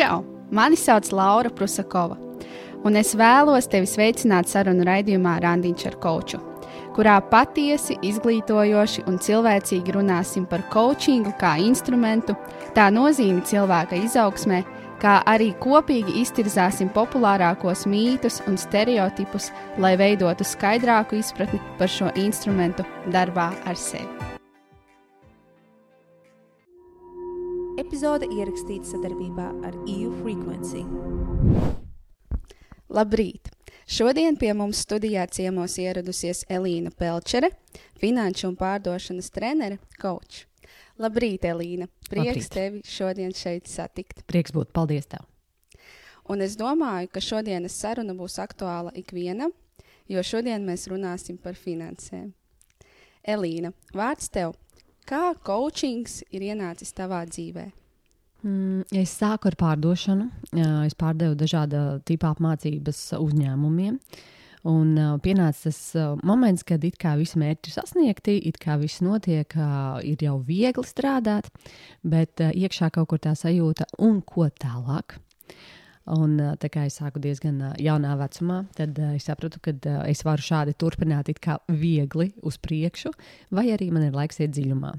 Čau! Mani sauc Laura Prusakova, un es vēlos tevi sveicināt sarunu raidījumā Randiņš ar Koču, kurā patiesi, izglītojoši un cilvēcīgi runāsim par coachingu kā instrumentu, tā nozīmi cilvēka izaugsmē, kā arī kopīgi iztirzāsim populārākos mītus un stereotipus, lai veidotu skaidrāku izpratni par šo instrumentu darbā ar sevi. Epizode ierakstīta sadarbībā ar EU Frequency. Labrīt! Šodien pie mums studijā ciemos ieradusies Elīna Pelčere, finanšu un pārdošanas trenere, coach. Labrīt, Elīna! Prieks Labrīt. tevi šodien šeit satikt. Prieks būt. Paldies tev. Un es domāju, ka šodienas saruna būs aktuāla ikvienam, jo šodien mēs runāsim par finansēm. Elīna, vārds tev. Kā coachings ir ienācis tavā dzīvē? Mm, es sāku ar pārdošanu. Es pārdevu dažāda tipa apmācības uzņēmumiem. Un uh, pienāca tas uh, moments, kad it kā visi mērķi ir sasniegti, it kā viss notiek, uh, ir jau viegli strādāt, bet uh, iekšā kaut kur tā sajūta, un ko tālāk. Un, tā kā es sāku diezgan jaunā vecumā, tad es sapratu, ka es varu šādi turpināt it kā viegli uz priekšu, vai arī man ir laiks iet dziļumā.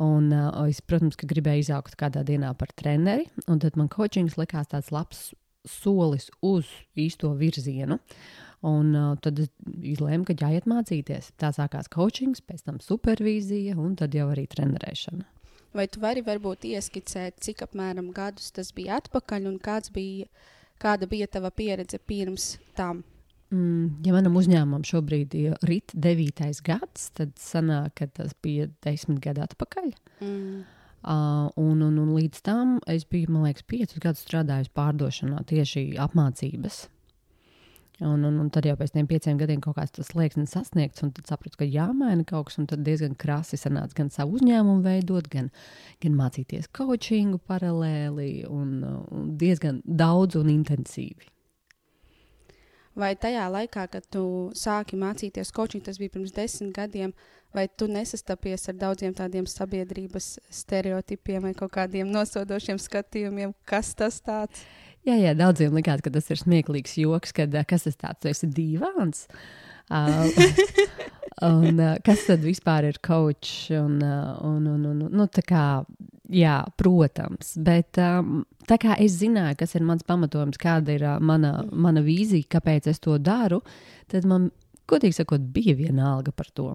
Un, uh, es, protams, ka gribēju izaugt kādā dienā par treneri, un tad man coachings likās tāds labs solis uz īsto virzienu. Un uh, tad es izlēmu, ka jāiet mācīties. Tā sākās coachings, pēc tam supervīzija, un tad jau arī trenerēšana. Vai tu vari varbūt ieskicēt, cik apmēram gadus tas bija atpakaļ un kāds bija, kāda bija tava pieredze pirms tam? Mm, ja manam uzņēmumam šobrīd ir rit devītais gads, tad sanāk, ka tas bija desmit gadi atpakaļ. Mm. Uh, un, un, un līdz tam es biju, man liekas, piecus gadus strādājis pārdošanā, tieši apmācības. Un, un, un tad jau pēc tam pieciem gadiem kaut kāds tas slieksnis sasniegts, un tad sapratu, ka jāmaina kaut kas. Tad diezgan krasi sanāca gan savu uzņēmumu veidot, gan, gan mācīties coachingu paralēli, un, un diezgan daudz un intensīvi. Vai tajā laikā, kad tu sāki mācīties coaching, tas bija pirms desmit gadiem, vai tu nesastapies ar daudziem tādiem sabiedrības stereotipiem vai kaut kādiem nosodošiem skatījumiem, kas tas tāds? Jā, jā, daudziem likās, ka tas ir smieklīgs joks, kad kas tas tāds - tu esi dīvāns. Uh, un, uh, kas tad vispār ir coach? Un, uh, un, un, un, nu, kā, jā, protams, bet um, tā kā es zināju, kas ir mans pamatojums, kāda ir uh, mana, mana vīzija, kāpēc es to daru, tad man, godīgi sakot, bija vienalga par to.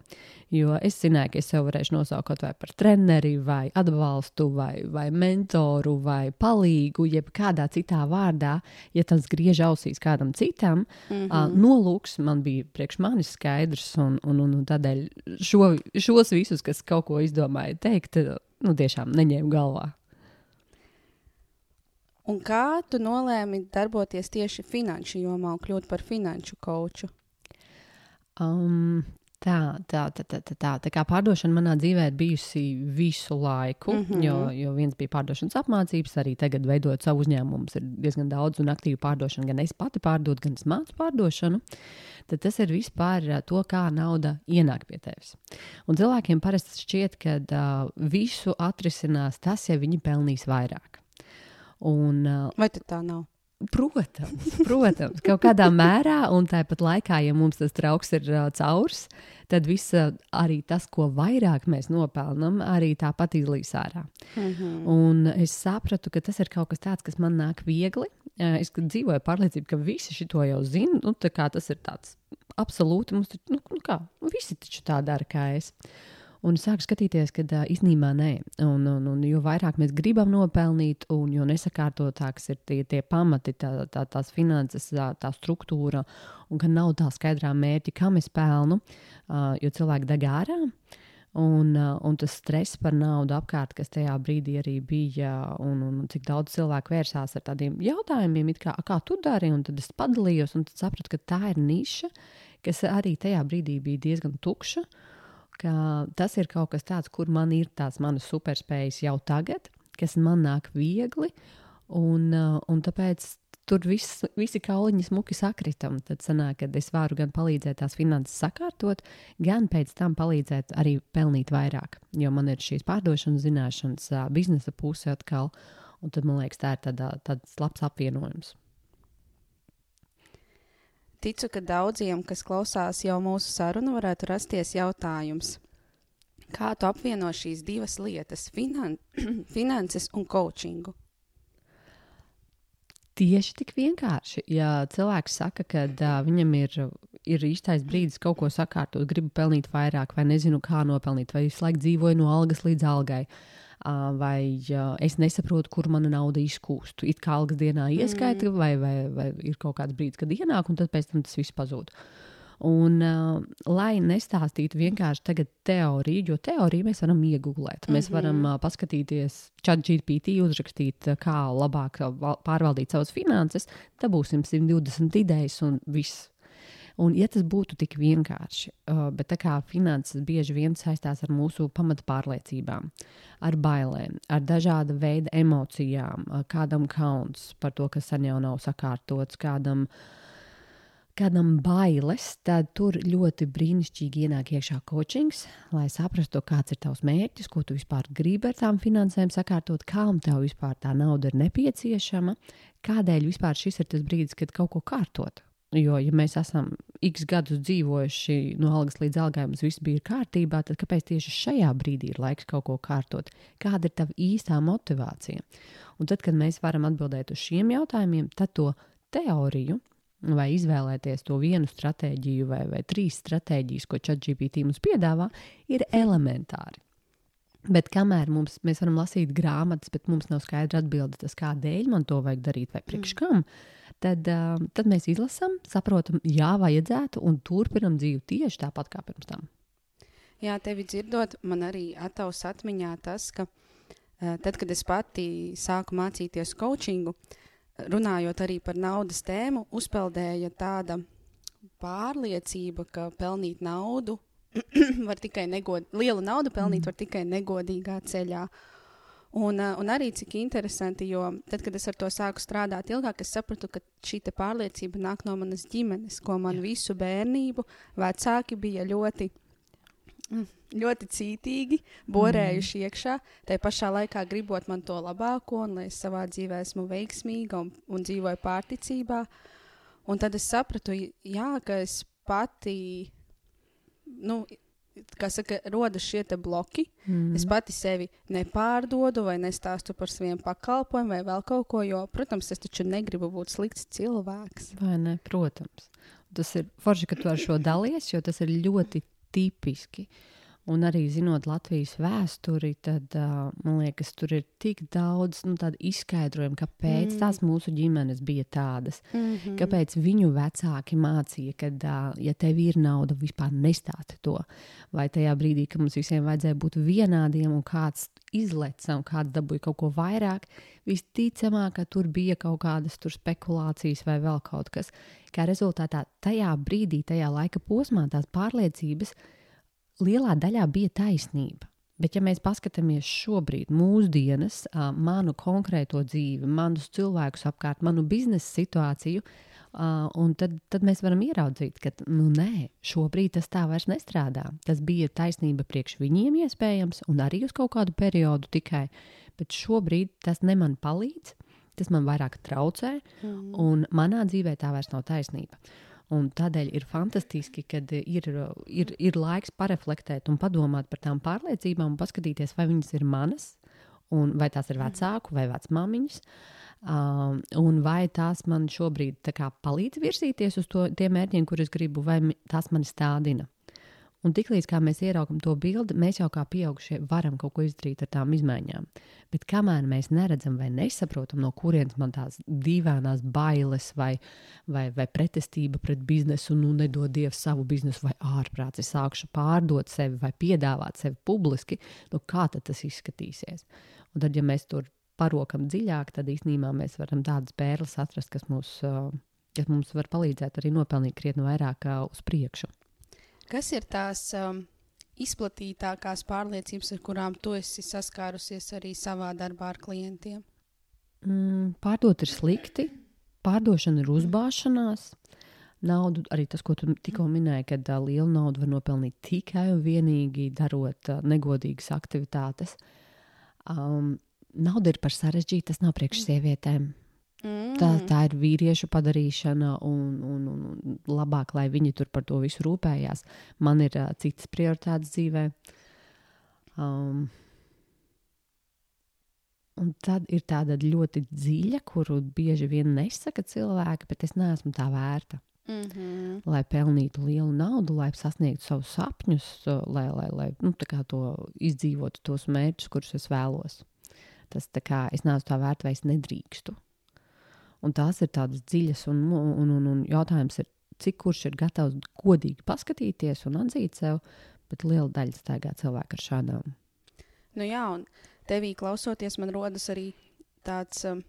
Jo es zināju, ka es sev varēšu nosaukt kaut vai par treneri, vai atbalstu, vai, vai mentoru, vai palīgu, jeb kādā citā vārdā, ja tas griež ausīs kādam citam. Mm -hmm. uh, nolūks man bija priekš manis skaidrs, un, un, un, un tādēļ šo, šos visus, kas kaut ko izdomāja teikt, nu, tiešām neņēmu galvā. Un kā tu nolēmi darboties tieši finanšu jomā un kļūt par finanšu koču? Um, tā, tā, tā, tā, tā, tā. kā pārdošana manā dzīvē ir bijusi visu laiku, mm. -hmm. jo, jo viens bija pārdošanas apmācības, arī tagad veidojot savu uzņēmumu, ir diezgan daudz un aktīvu pārdošanu. Gan es pati pārdodu, gan es mācu pārdošanu. Tad tas ir vispār ā, to, kā nauda ienāk pie tevis. Un cilvēkiem parasti šķiet, ka uh, visu atrisinās tas, ja viņi pelnīs vairāk. Un, uh, Vai tā nav? Protams, protams, kaut kādā mērā, un tāpat laikā, ja mums tas trauks ir uh, caurs, tad viss, uh, arī tas, ko vairāk mēs nopelnām, arī tāpat izlīs ārā. Mm -hmm. Un es sapratu, ka tas ir kaut kas tāds, kas man nāk viegli. Uh, Es dzīvoju pārliecībā, ka visi šo jau zina. Nu, tas ir tāds absolūti, mums taču, nu, nu kā, visi taču tā dara kā es. Un es sāku skatīties, ka uh, īstenībā nē. Un, un, un jo vairāk mēs gribam nopelnīt, un jo nesakārtotāks ir tie, tie pamati, tā, tā, tās finanses, tā, tā struktūra, un ka nav tā skaidrā mērķa, kam es pelnu, uh, jo cilvēki deg ārā. Un, uh, un tas stress par naudu apkārt, kas tajā brīdī arī bija, un, un cik daudz cilvēku vērsās ar tādiem jautājumiem, kā, "A, kā tu dari, un tad es padalījos, un tad sapratu, ka tā ir niša, kas arī tajā brīdī bija diezgan tukša. Ka Tas ir kaut kas tāds, kur man ir tās manas superspējas jau tagad, kas man nāk viegli, un, uh, un tāpēc tur viss, visi kauliņi smuki sakritam. Tad sanāk, ka es varu gan palīdzēt tās finanses sakārtot, gan pēc tam palīdzēt arī pelnīt vairāk. Jo man ir šīs pārdošanas zināšanas, ā, biznesa puse atkal. Un tad man liekas, tā ir tāda, tāds labs apvienojums. Ticu, ka daudziem, kas klausās jau mūsu sarunu, varētu rasties jautājums, kā tu apvieno šīs divas lietas finan - finanses un coachingu? Tieši tik vienkārši. Ja cilvēks saka, ka uh, viņam ir, ir īstais brīdis kaut ko sakārtot, gribu pelnīt vairāk, vai nezinu, kā nopelnīt, vai visu laiku dzīvoju no algas līdz algai, uh, vai es nesaprotu, kur mana nauda izkūst. It kā algas dienā ieskaita, mm. vai, vai, vai ir kaut kāds brīdis, kad ienāk, un tad pēc tam tas viss pazūd. Un, uh, lai nestāstītu vienkārši teoriju, jo teoriju mēs varam iegūlēt. Mm -hmm. Mēs varam uh, paskatīties, chat GPT, uzrakstīt, kā labāk pārvaldīt savas finanses, dabūsim 120 idejas un viss. Un, ja tas būtu tik vienkārši, uh, bet tā kā finanses bieži vien saistās ar mūsu pamatpārliecībām, ar bailēm, ar dažāda veida emocijām, uh, kādam kauns par to, kas sen jau nav sakārtots, kādam kādam bailes, tad tur ļoti brīnišķīgi ienāk iekšā coachings, lai saprastu, kāds ir tavs mērķis, ko tu vispār gribi ar tām finansēm sakārtot, kam tev vispār tā nauda ir nepieciešama, kādēļ vispār šis ir tas brīdis, kad kaut ko kārtot. Jo, ja mēs esam x gadus dzīvojuši no algas līdz algai, mums viss bija kārtībā, tad kāpēc tieši šajā brīdī ir laiks kaut ko kārtot? Kāda ir tava īstā motivācija? Un tad, kad mēs varam atbildēt uz šiem jautājumiem, tad to teoriju vai izvēlēties to vienu stratēģiju vai, vai trīs stratēģijas, ko ChatGPT mums piedāvā, ir elementāri. Bet kamēr mums, mēs varam lasīt grāmatas, bet mums nav skaidra atbilde, tas kādēļ man to vajag darīt vai priekš mm. Tad, uh, tad mēs izlasām, saprotam, jā, vajadzētu un turpinam dzīvi tieši tāpat kā pirms tam. Jā, tevi dzirdot, man arī ataus atmiņā tas, ka uh, tad, kad es pati sāku mācīties coachingu, runājot arī par naudas tēmu, uzpeldēja tāda pārliecība, ka pelnīt naudu var tikai negodīgi, lielu naudu pelnīt mm. var tikai negodīgā ceļā. Uh, un arī cik interesanti, jo tad, kad es ar to sāku strādāt ilgāk, es sapratu, ka šī pārliecība nāk no manas ģimenes, ko man visu bērnību vecāki bija ļoti Mm, ļoti cītīgi, borējuši mm. iekšā, tā pašā laikā gribot man to labāko, un lai es savā dzīvē esmu veiksmīga un, un dzīvoju pārticībā. Un tad es sapratu, jā, ka es pati, nu, kā saka, rodas šie bloki. Mm. Es pati sevi nepārdodu vai nestāstu par saviem pakalpojumiem vai vēl kaut ko, jo, protams, es taču negribu būt slikts cilvēks. Vai ne? Protams. Tas ir forši, ka tu ar šo dalies, jo tas ir ļoti tipiski. Un arī zinot Latvijas vēsturi, tad uh, man liekas, tur ir tik daudz nu, izskaidrojumu, kāpēc mm. tās mūsu ģimenes bija tādas. Mm -hmm. Kāpēc viņu vecāki mācīja, ka, uh, ja tev ir nauda, vispār nestāti to. Vai tajā brīdī, kad mums visiem vajadzēja būt vienādiem un kāds izleca un kāds dabūja kaut ko vairāk, visticamāk, ka tur bija kaut kādas spekulācijas vai vēl kaut kas. Kā rezultātā tajā brīdī, tajā laika posmā, tās pārliecības lielā daļā bija taisnība. Bet, ja mēs paskatāmies šobrīd, mūsdienas, manu konkrēto dzīvi, manus cilvēkus apkārt, manu biznesa situāciju, un tad, tad mēs varam ieraudzīt, ka nu, nē, šobrīd tas tā vairs nestrādā. Tas bija taisnība priekš viņiem, iespējams, un arī uz kaut kādu periodu tikai. Bet šobrīd tas ne man palīdz, tas man vairāk traucē, mm. un manā dzīvē tā vairs nav taisnība. Un tādēļ ir fantastiski, kad ir, ir, ir laiks pareflektēt un padomāt par tām pārliecībām un paskatīties, vai viņas ir manas, vai tās ir vecāku vai vecmāmiņas. Um, un vai tās man šobrīd kā, palīdz virzīties uz to, tiem mērķiem, kurus gribu, vai tās mani stādina. Un tiklīdz mēs ieraugam to bildi, mēs jau kā pieaugušie varam kaut ko izdarīt ar tām izmaiņām. Bet kamēr mēs neredzam vai nesaprotam, no kurienes man tās dīvainās bailes vai, vai, vai pretestība pret biznesu, nu, nedod Dievs savu biznesu vai ārprāts, es sākšu pārdot sevi vai piedāvāt sevi publiski, nu, kā tas izskatīsies? Un tad, ja mēs tur parokam dziļāk, tad īstenībā mēs varam tādas pērles atrast, kas, mūs, kas mums var palīdzēt arī nopelnīt krietni vairāk uz priekšu. Kas ir tās um, izplatītākās pārliecības, ar kurām tu esi saskārusies arī savā darbā ar klientiem? Mm, pārdot ir slikti, pārdošana ir uzbāšanās. Naudu, arī tas, ko tu tikko minēji, ka uh, lielu naudu var nopelnīt tikai un vienīgi darot uh, negodīgas aktivitātes. Um, nauda ir par sarežģītu, tas nav priekš sievietēm. Mm. Tā, tā ir vīriešu padarīšana, un, un, un, labāk, lai viņi tur par to visu rūpējās. Man ir uh, citas prioritātes dzīvē. Um, un tad ir tāda ļoti dziļa, kuru bieži vien nesaka cilvēki, bet es neesmu tā vērta. Mm -hmm. Lai pelnītu lielu naudu, lai sasniegtu savus sapņus, lai, lai, lai nu, to izdzīvotu tos mērķus, kurus es vēlos. Tas tā kā es neesmu tā vērta, vai es nedrīkstu. Un tās ir tādas dziļas, un, un, un, un jautājums ir, cik kurš ir gatavs godīgi paskatīties un atzīt sev, bet liela daļa staigā cilvēku ar šādām. Nu jā, un tevī klausoties, man rodas arī tāds um,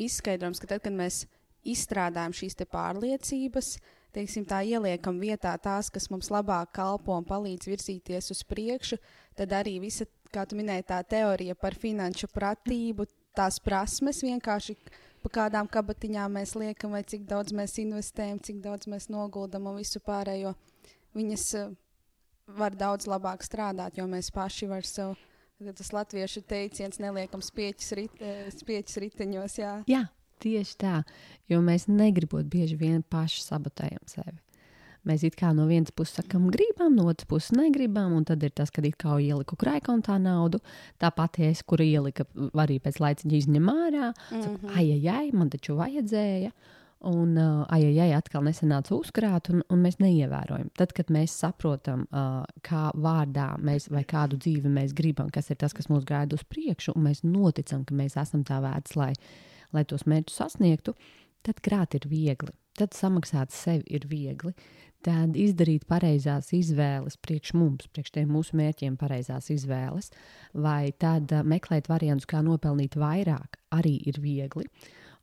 izskaidrojums, ka tad, kad mēs izstrādājam šīs te pārliecības, teiksim, tā ieliekam vietā tās, kas mums labāk kalpo un palīdz virzīties uz priekšu, tad arī visa, kā tu minēji, tā teorija par finanšu pratību, tās prasmes vienkārši pa kādām kabatiņām mēs liekam, vai cik daudz mēs investējam, cik daudz mēs noguldam un visu pārējo. Viņas uh, var daudz labāk strādāt, jo mēs paši var sev. Tas latviešu teiciens neliekam spieķis, rit, eh, spieķis riteņos. Jā. Jā, tieši tā, jo mēs negribot bieži vien paši sabotējam sevi. Mēs it kā no vienas puses sakām, gribam, no otras puses negribam, un tad ir tas, kad it kā ieliku krājkontā naudu. Tā pati es, kura ielika, arī pēc laiciņa izņem ārā. Mm -hmm. Saku, ai, ai, ai, man taču vajadzēja. Un, uh, ai, ai, ai, atkal nesanāca uzkrāt, un, un mēs neievērojam. Tad, kad mēs saprotam, uh, kā vārdā mēs vai kādu dzīvi mēs gribam, kas ir tas, kas mūs gaida uz priekšu, un mēs noticam, ka mēs esam tā vērts, lai, lai tos mērķus sasniegtu, tad krāt ir viegli. Tad samaksāt sevi ir viegli. Tad izdarīt pareizās izvēles priekš mums, priekš tiem mūsu mērķiem, pareizās izvēles, vai tad uh, meklēt variantus, kā nopelnīt vairāk, arī ir viegli.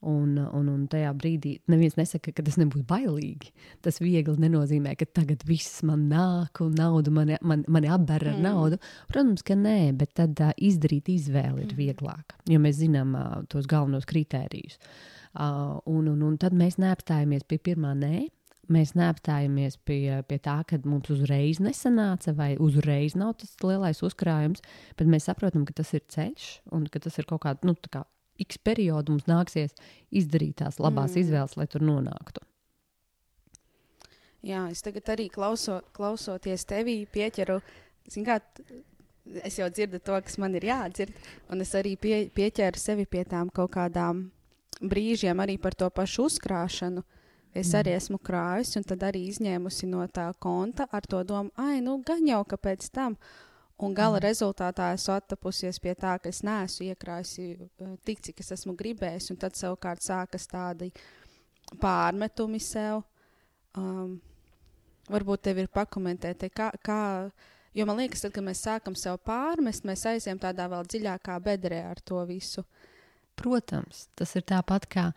Un, un, un tajā brīdī neviens nesaka, ka tas nebūs bailīgi. Tas viegli nenozīmē, ka tagad viss man nāk un naudu mani, man, mani apber ar mm. naudu. Protams, ka nē, bet tad uh, izdarīt izvēli ir vieglāk, jo mēs zinām uh, tos galvenos kritērijus. Uh, un, un, un tad mēs neapstājamies pie pirmā nē. Mēs neapstājamies pie, pie tā, ka mums uzreiz nesanāca, vai uzreiz nav tas lielais uzkrājums, bet mēs saprotam, ka tas ir ceļš un ka tas ir kaut kāds nu, kā x periodu mums nāksies izdarīt tās labās mm. izvēles, lai tur nonāktu. Jā, es tagad arī klauso, klausoties tevī, pieķeru. Kā, es jau dzirdu to, kas man ir jādzird, un es arī pie, pieķēru sevi pie tām kaut kādām brīžiem, arī par to pašu uzkrāšanu. Es arī esmu krājusi, un tad arī izņēmusi no tā konta ar to domu, ah, nu, gan jau ka pēc tam. Un gala mm. rezultātā esmu attapusies pie tā, ka es neesmu iekrājusi uh, tik, cik es esmu gribējis, un tad savukārt sākas tādi pārmetumi sev. Um, varbūt tev ir pakomentēt, kā, kā, jo man liekas, tad, kad mēs sākam sev pārmest, mēs aizējām tādā vēl dziļākā bedrē ar to visu. Protams, tas ir tāpat kā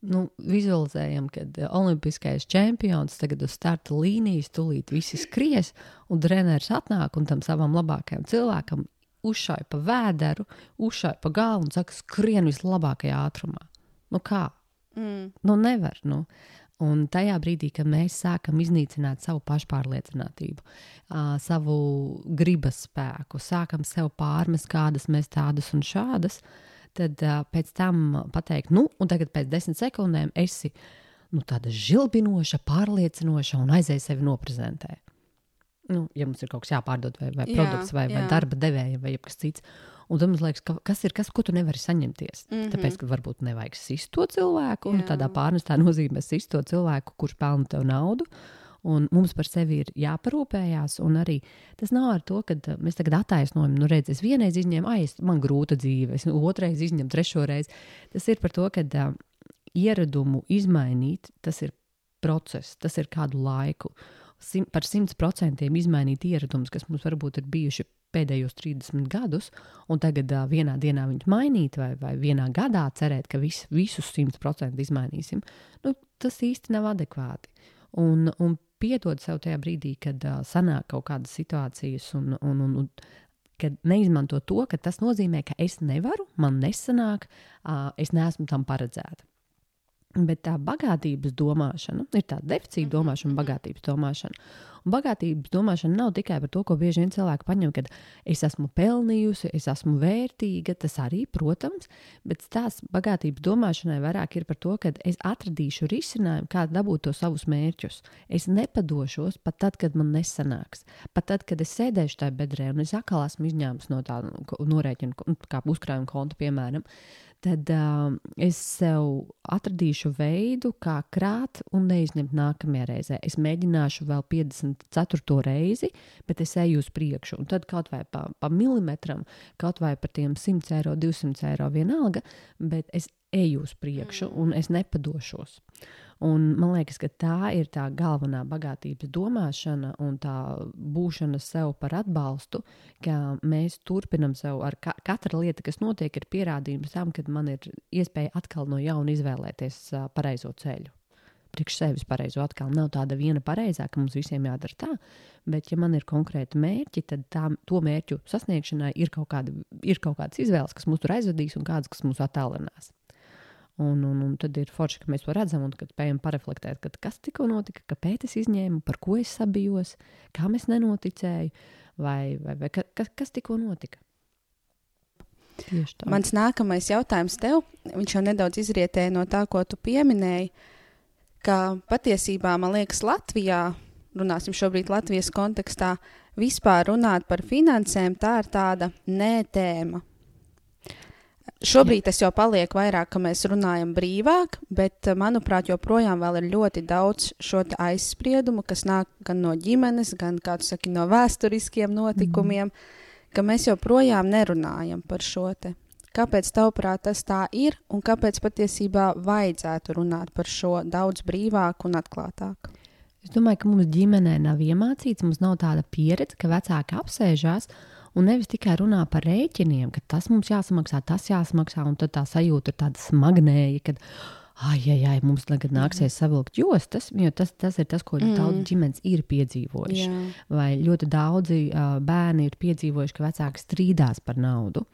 nu, vizualizējam, kad uh, olimpiskais čempions tagad uz starta līnijas tūlīt visi skries, un treneris atnāk un tam savam labākajam cilvēkam uzšāja pa vēderu, uzšāja pa galvu un saka, skrien vislabākajā ātrumā. Nu kā? Mm. Nu nevar. Nu. Un tajā brīdī, kad mēs sākam iznīcināt savu pašpārliecinātību, uh, savu gribas spēku, sākam sev pārmest, kādas mēs tādas un šādas, uh, tad uh, pēc tam pateikt, nu, un tagad pēc desmit sekundēm esi nu, tāda žilbinoša, pārliecinoša un aizēj sevi noprezentē. Nu, ja mums ir kaut kas jāpārdod, vai, vai jā, produkts, vai, vai darba devēja, vai kas cits. Un tad mums liekas, ka, kas ir tas, ko tu nevari saņemties. Mm -hmm. Tāpēc, ka varbūt nevajag sist to cilvēku, un jā. tādā pārnestā nozīmē sist to cilvēku, kurš pelna tev naudu. Uh, Un mums par sevi ir jāparūpējās. Arī tas nav ar to, ka uh, mēs tagad attaisnojam, nu, redz, es vienreiz izņēmu, ah, man grūta dzīve, es otrais izņemu, trešo reizi. Tas ir par to, ka uh, ieradumu izmainīt, tas ir process, tas ir kādu laiku. Sim, par simt procentiem izmainīt ieradumus, kas mums varbūt ir bijuši pēdējos 30 gadus, un tagad uh, vienā dienā viņus mainīt, vai, vai vienā gadā cerēt, ka vis, visus 100% izmainīsim, nu, tas īsti nav adekvāti. Un, un piedod sev tajā brīdī, kad uh, sanāk kaut kādas situācijas, un, un, un, un kad neizmanto to, ka tas nozīmē, ka es nevaru, man nesanāk, es neesmu tam paredzēta. Bet tā bagātības domāšana ir tāda deficīta Mhm, domāšana, bagātības domāšana. Un bagātības domāšana nav tikai par to, ko bieži vien cilvēki paņem, kad es esmu pelnījusi, es esmu vērtīga. Tas arī, protams, bet tās bagātības domāšanai vairāk ir par to, ka es atradīšu risinājumu, kā dabūt to savus mērķus. Es nepadošos pat tad, kad man nesanāks. Pat tad, kad es sēdēšu tajā bedrē un es atkal esmu izņēmis no tā nu, norēķina, ko- kā uzkrājuma konta, piemēram. Tad uh, es sev atradīšu veidu, kā krāt un neizņemt nākamajā reizē. Es mēģināšu vēl 54. reizi, bet es eju uz priekšu. Un tad kaut vai pa, pa milimetram, kaut vai par tiem 100 eiro, 200 eiro vienalga, bet es eju uz priekšu un es nepadošos. Un man liekas, ka tā ir tā galvenā bagātības domāšana un tā būšana sev par atbalstu, ka mēs turpinam sev ar ka katra lieta, kas notiek, ir pierādījums tam, ka man ir iespēja atkal no jauna izvēlēties pareizo ceļu. Priekš sevis pareizo atkal nav tāda viena pareizā, ka mums visiem jādara tā, bet, ja man ir konkrēti mērķi, tad tā, to mērķu sasniegšanai ir kaut, kāda, ir kaut kādas izvēles, kas mūs tur aizvedīs un kādas, kas mūs attālinās. Un, un, un tad ir forši, ka mēs to redzam un spējam pareflektēt, kad kas tikko notika, kāpēc es izņēmu, par ko es sabijos, kam es nenoticēju, vai, vai, vai ka, kas, kas tikko notika. Mans nākamais jautājums tev, viņš jau nedaudz izrietēja no tā, ko tu pieminēji, ka patiesībā, man liekas, Latvijā, runāsim šobrīd Latvijas kontekstā, vispār runāt par finansēm, tā ir tāda nē-tēma. Šobrīd tas jau paliek vairāk, ka mēs runājam brīvāk, bet, manuprāt, joprojām ir ļoti daudz šo aizspriedumu, kas nāk gan no ģimenes, gan, kā tu saki, no vēsturiskiem notikumiem, mm. ka mēs joprojām nerunājam par šo te. Kāpēc, tavuprāt, tas tā ir un kāpēc patiesībā vajadzētu runāt par šo daudz brīvāk un atklātāk? Es domāju, ka mums ģimenē nav iemācīts, mums nav tāda pieredze, ka vecāki apsēžās un nevis tikai runā par rēķiniem, ka tas mums jāsamaksā, tas jāsamaksā, un tad tā sajūta ir tāda smagnēja, ka, ai, ai, ai, mums tagad nāksies savilkt jostas, jo tas, tas ir tas, ko mm. daudz ģimenes ir piedzīvojuši. Jā. Vai ļoti daudzi uh, bērni ir piedzīvojuši, ka vecāki strīdās par naudu.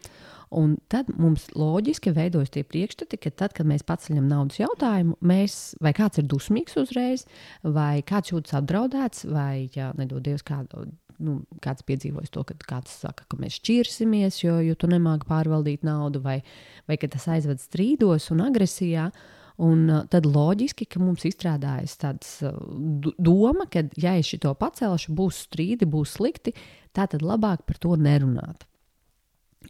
Un tad mums loģiski veidojas tie priekšstati, ka tad, kad mēs paceļam naudas jautājumu, mēs, vai kāds ir dusmīgs uzreiz, vai kāds jūtas apdraudēts, vai, ja nedodies, kādu, nu, kāds piedzīvojis to, ka kāds saka, ka mēs šķirsimies, jo, jo tu nemāki pārvaldīt naudu, vai, vai ka tas aizved strīdos un agresijā. Un uh, tad loģiski, ka mums izstrādājas tāds uh, doma, ka, ja es šo pacelšu, būs strīdi, būs slikti, tā tad labāk par to nerunāt.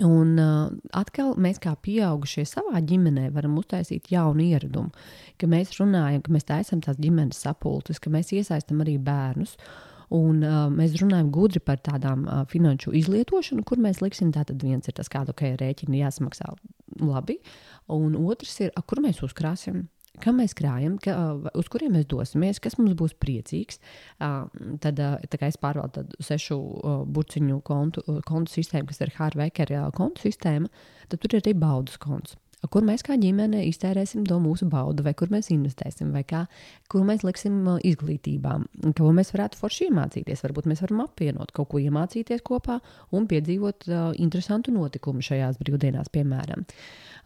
Un uh, atkal mēs, kā pieaugušie savā ģimenē, varam uztaisīt jaunu ieradumu, ka mēs runājam, ka mēs taisām tās ģimenes sapulces, ka mēs iesaistām arī bērnus. Un, uh, mēs runājam gudri par tādām uh, finanšu izlietošanu, kur mēs liksim, tātad viens ir tas, kādu okay, rēķinu jāsamaksā labi, un otrs ir, a, kur mēs uzkrāsim. Kam mēs krājam, ka, uz kuriem mēs dosimies, kas mums būs priecīgs. Tad, es pārvaldu sešu burciņu kontu, kontu sistēmu, kas ir Hārvekera uh, kontu sistēma, tad tur ir arī baudas konts. Kur mēs kā ģimene iztērēsim to mūsu baudu, vai kur mēs investēsim, vai kā, kur mēs liksim uh, izglītībā, ko mēs varētu forši iemācīties. Varbūt mēs varam apvienot kaut ko iemācīties kopā un piedzīvot uh, interesantu notikumu šajās brīvdienās, piemēram.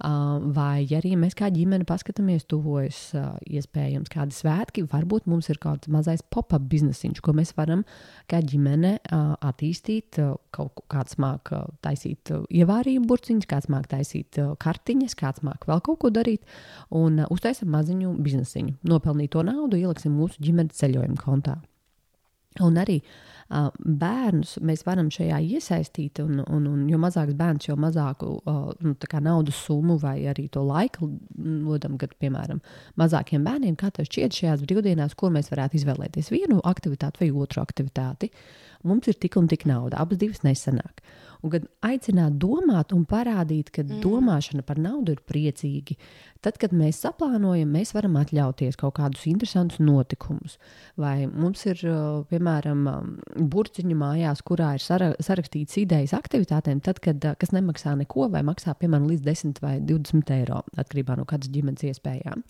Uh, vai arī mēs kā ģimene paskatāmies, tuvojas uh, iespējams kādi svētki, varbūt mums ir kāds mazais pop-up biznesiņš, ko mēs varam kā ģimene uh, attīstīt. Uh, kaut kāds māk uh, taisīt uh, ievārījumu burciņus, kāds māk taisīt uh, kartiņas, kāds māk vēl kaut ko darīt, un uh, uztaisam maziņu biznesiņu. Nopelnīto naudu ieliksim mūsu ģimenes ceļojuma kontā. Un arī uh, bērnus mēs varam šajā iesaistīt, un, un, un jo mazāks bērns, jo mazāku uh, nu, naudas summu vai arī to laiku nodam, kad, piemēram, mazākiem bērniem, kā tas šķiet šajās brīvdienās, ko mēs varētu izvēlēties vienu aktivitāti vai otru aktivitāti. Mums ir tik un tik nauda, abas divas nesanāk. Un kad aicināt domāt un parādīt, ka mm. domāšana par naudu ir priecīgi, tad, kad mēs saplānojam, mēs varam atļauties kaut kādus interesantus notikumus. Vai mums ir, uh, piemēram, um, burciņu mājās, kurā ir sara sarakstīts idejas aktivitātēm, tad, kad, uh, kas nemaksā neko vai maksā, piemēram, līdz 10 vai 20 eiro, atkarībā no kādas ģimenes iespējām.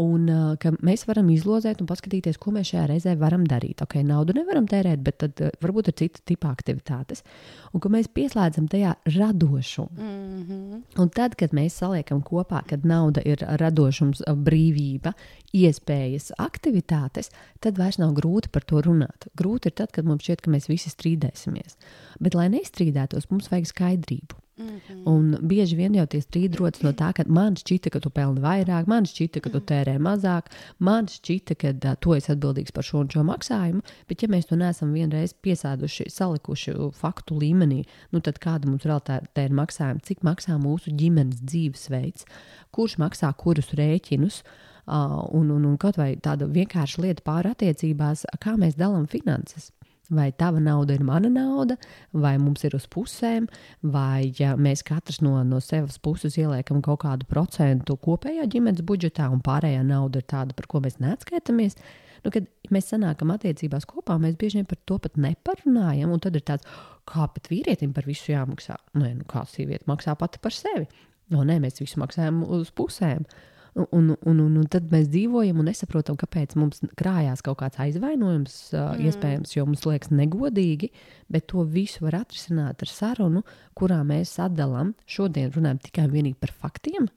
Un uh, ka mēs varam izlozēt un paskatīties, ko mēs šajā reizē varam darīt. Ok, naudu nevaram tērēt, bet tad uh, varbūt ir cita tipa aktivitātes. Un ka mēs pieslēdzam tajā radošumu. Mm -hmm. Un tad, kad mēs saliekam kopā, kad nauda ir radošums, brīvība, iespējas, aktivitātes, tad vairs nav grūti par to runāt. Grūti ir tad, kad mums šķiet, ka mēs visi strīdēsimies. Bet, lai nestrīdētos, mums vajag skaidrību. Mm -hmm. Un bieži vien jau tie strīdi rodas no tā, ka man šķita, ka tu pelni vairāk, man šķita, ka tu mhm. tērē mazāk, man šķita, ka uh, tu esi atbildīgs par šo un šo maksājumu. Bet, ja mēs to neesam vienreiz piesēduši, salikuši faktu līmenī, nu tad kāda mums realitāte ir maksājuma, cik maksā mūsu ģimenes dzīvesveids, kurš maksā kurus rēķinus. Uh, un, un, un kaut vai tāda vienkārša lieta pāri attiecībās, kā mēs dalām finanses. Vai tava nauda ir mana nauda, vai mums ir uz pusēm, vai ja mēs katrs no, no sevis puses ieliekam kaut kādu procentu kopējā ģimenes budžetā, un pārējā nauda ir tāda, par ko mēs neatskaitamies. Nu, kad mēs sanākam attiecībās kopā, mēs bieži vien par to pat neparunājam, un tad ir tāds, kā pat vīrietim par visu jāmaksā. Nē, nu, kā sieviete maksā pati par sevi. No, nē, mēs visu maksājam uz pusēm. Uh, Un, un, un, un tad mēs dzīvojam un nesaprotam, kāpēc mums krājās kaut kāds aizvainojums, mm. iespējams, jo mums liekas negodīgi, bet to visu var atrisināt ar sarunu, kurā mēs atdalām. Šodien runājam tikai un vienīgi par faktiem.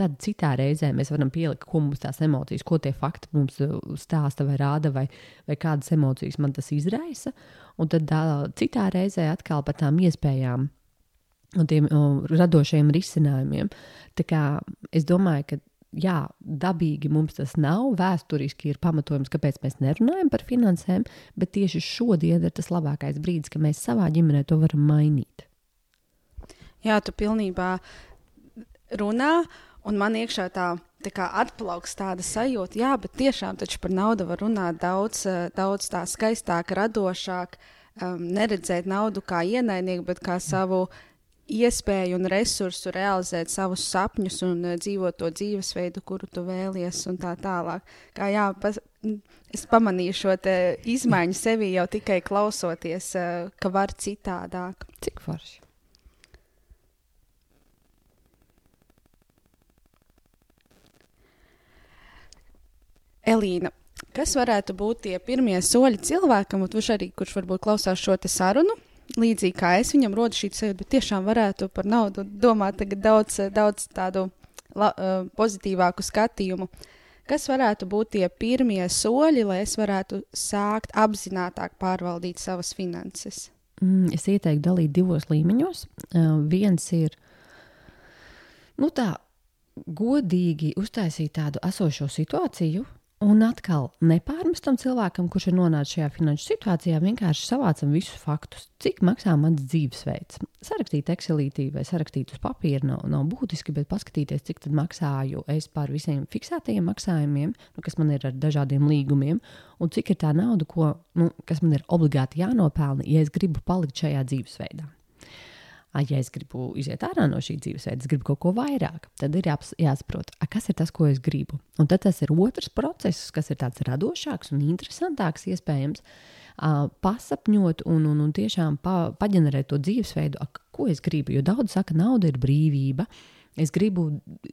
Tad citā reizē mēs varam pielikt, ko mums tās emocijas, ko tie fakti mums stāsta vai rāda, vai, vai kādas emocijas man tas izraisa. Un tad uh, citā reizē atkal par tām iespējām un tiem um, radošiem risinājumiem. Tā kā es domāju, ka jā, dabīgi mums tas nav. Vēsturiski ir pamatojums, kāpēc mēs nerunājam par finansēm, bet tieši šodien ir tas labākais brīdis, kad mēs savā ģimenē to varam mainīt. Jā, tu pilnībā runā, un man iekšā tā, tā kā atplauks tāda sajūta, jā, bet tiešām par naudu var runāt daudz, daudz tā skaistāk, radošāk. Um, neredzēt naudu kā ienaidnieku, bet kā savu iespēju un resursu realizēt savus sapņus un uh, dzīvot to dzīvesveidu, kuru tu vēlies, un tā tālāk. Kā jā, pas, es pamanīju šo izmaiņu sevī jau tikai klausoties, uh, ka var citādāk. Cik forši? Elīna, kas varētu būt tie pirmie soļi cilvēkam, kurš arī kurš varbūt klausās šo sarunu, līdzīgi kā es, viņam rodas šī sajūta, bet tiešām varētu par naudu domāt daudz, daudz tādu la, pozitīvāku skatījumu. Kas varētu būt tie pirmie soļi, lai es varētu sākt apzināti pārvaldīt savas finanses? Mm, es ieteiktu dalīt divos līmeņos. Viens ir nu, tā, godīgi uztaisīt tādu esošo situāciju, Un atkal nepārmestam cilvēkam, kurš ir nonācis šajā finanšu situācijā, vienkārši savācam visus faktus, cik maksā mans dzīvesveids. Sarakstīt Excelītī vai sarakstīt uz papīra nav, nav būtiski, bet paskatīties, cik tad maksāju es par visiem fiksētajiem maksājumiem, nu, kas man ir ar dažādiem līgumiem, un cik ir tā nauda, ko, nu, kas man ir obligāti jānopelna, ja es gribu palikt šajā dzīvesveidā ja es gribu iziet ārā no šī dzīvesveida, es gribu kaut ko vairāk, tad ir jāsaprot, a, kas ir tas, ko es gribu. Un tad tas ir otrs process, kas ir tāds radošāks un interesantāks, iespējams, pasapņot un, un, un tiešām pa, paģenerēt to dzīvesveidu, a, ko es gribu. Jo daudz saka, nauda ir brīvība. Es gribu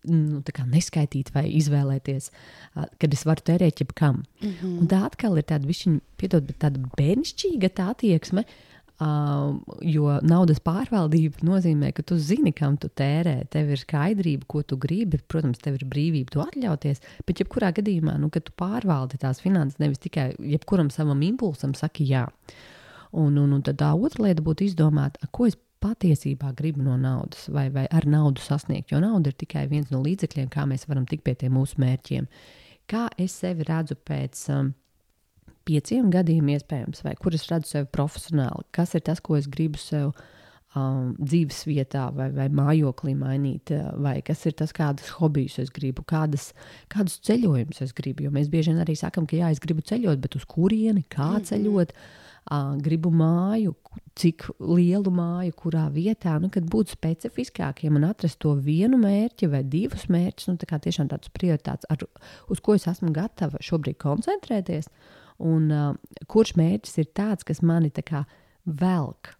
nu, neskaitīt vai izvēlēties, kad es varu tērēt jebkam. Mm -hmm. Un tā atkal ir tāda, višķiņ, piedod, tāda bērnišķīga tā attieksme, uh, Uh, jo naudas pārvaldība nozīmē, ka tu zini, kam tu tērē. Tev ir skaidrība, ko tu gribi. Protams, tev ir brīvība to atļauties. Bet, jebkurā gadījumā, nu, kad tu pārvaldi tās finanses, nevis tikai jebkuram savam impulsam saki jā. Un, un, un tad tā otra lieta būtu izdomāt, ko es patiesībā gribu no naudas, vai, vai ar naudu sasniegt. Jo nauda ir tikai viens no līdzekļiem, kā mēs varam tikt pie tiem mūsu mērķiem. Kā es sevi redzu pēc. Um, pieciem gadiem, iespējams, vai kur es redzu sevi profesionāli, kas ir tas, ko es gribu sev um, dzīves vietā vai, vai mājoklī mainīt, vai kas ir tas, kādas hobijas es gribu, kādas, kādus ceļojumus es gribu. Jo mēs bieži vien arī sakām, ka jā, es gribu ceļot, bet uz kurieni, kā mm -hmm. ceļot. Uh, gribu māju, cik lielu māju, kurā vietā, nu, kad būt specifiskākiem un atrast to vienu mērķi vai divus mērķus, nu, tā tiešām tāds prioritāts, ar, uz ko es esmu gatava šobrīd koncentrēties. Uh, un uh, kurš mērķis ir tāds, kas mani tā kā velk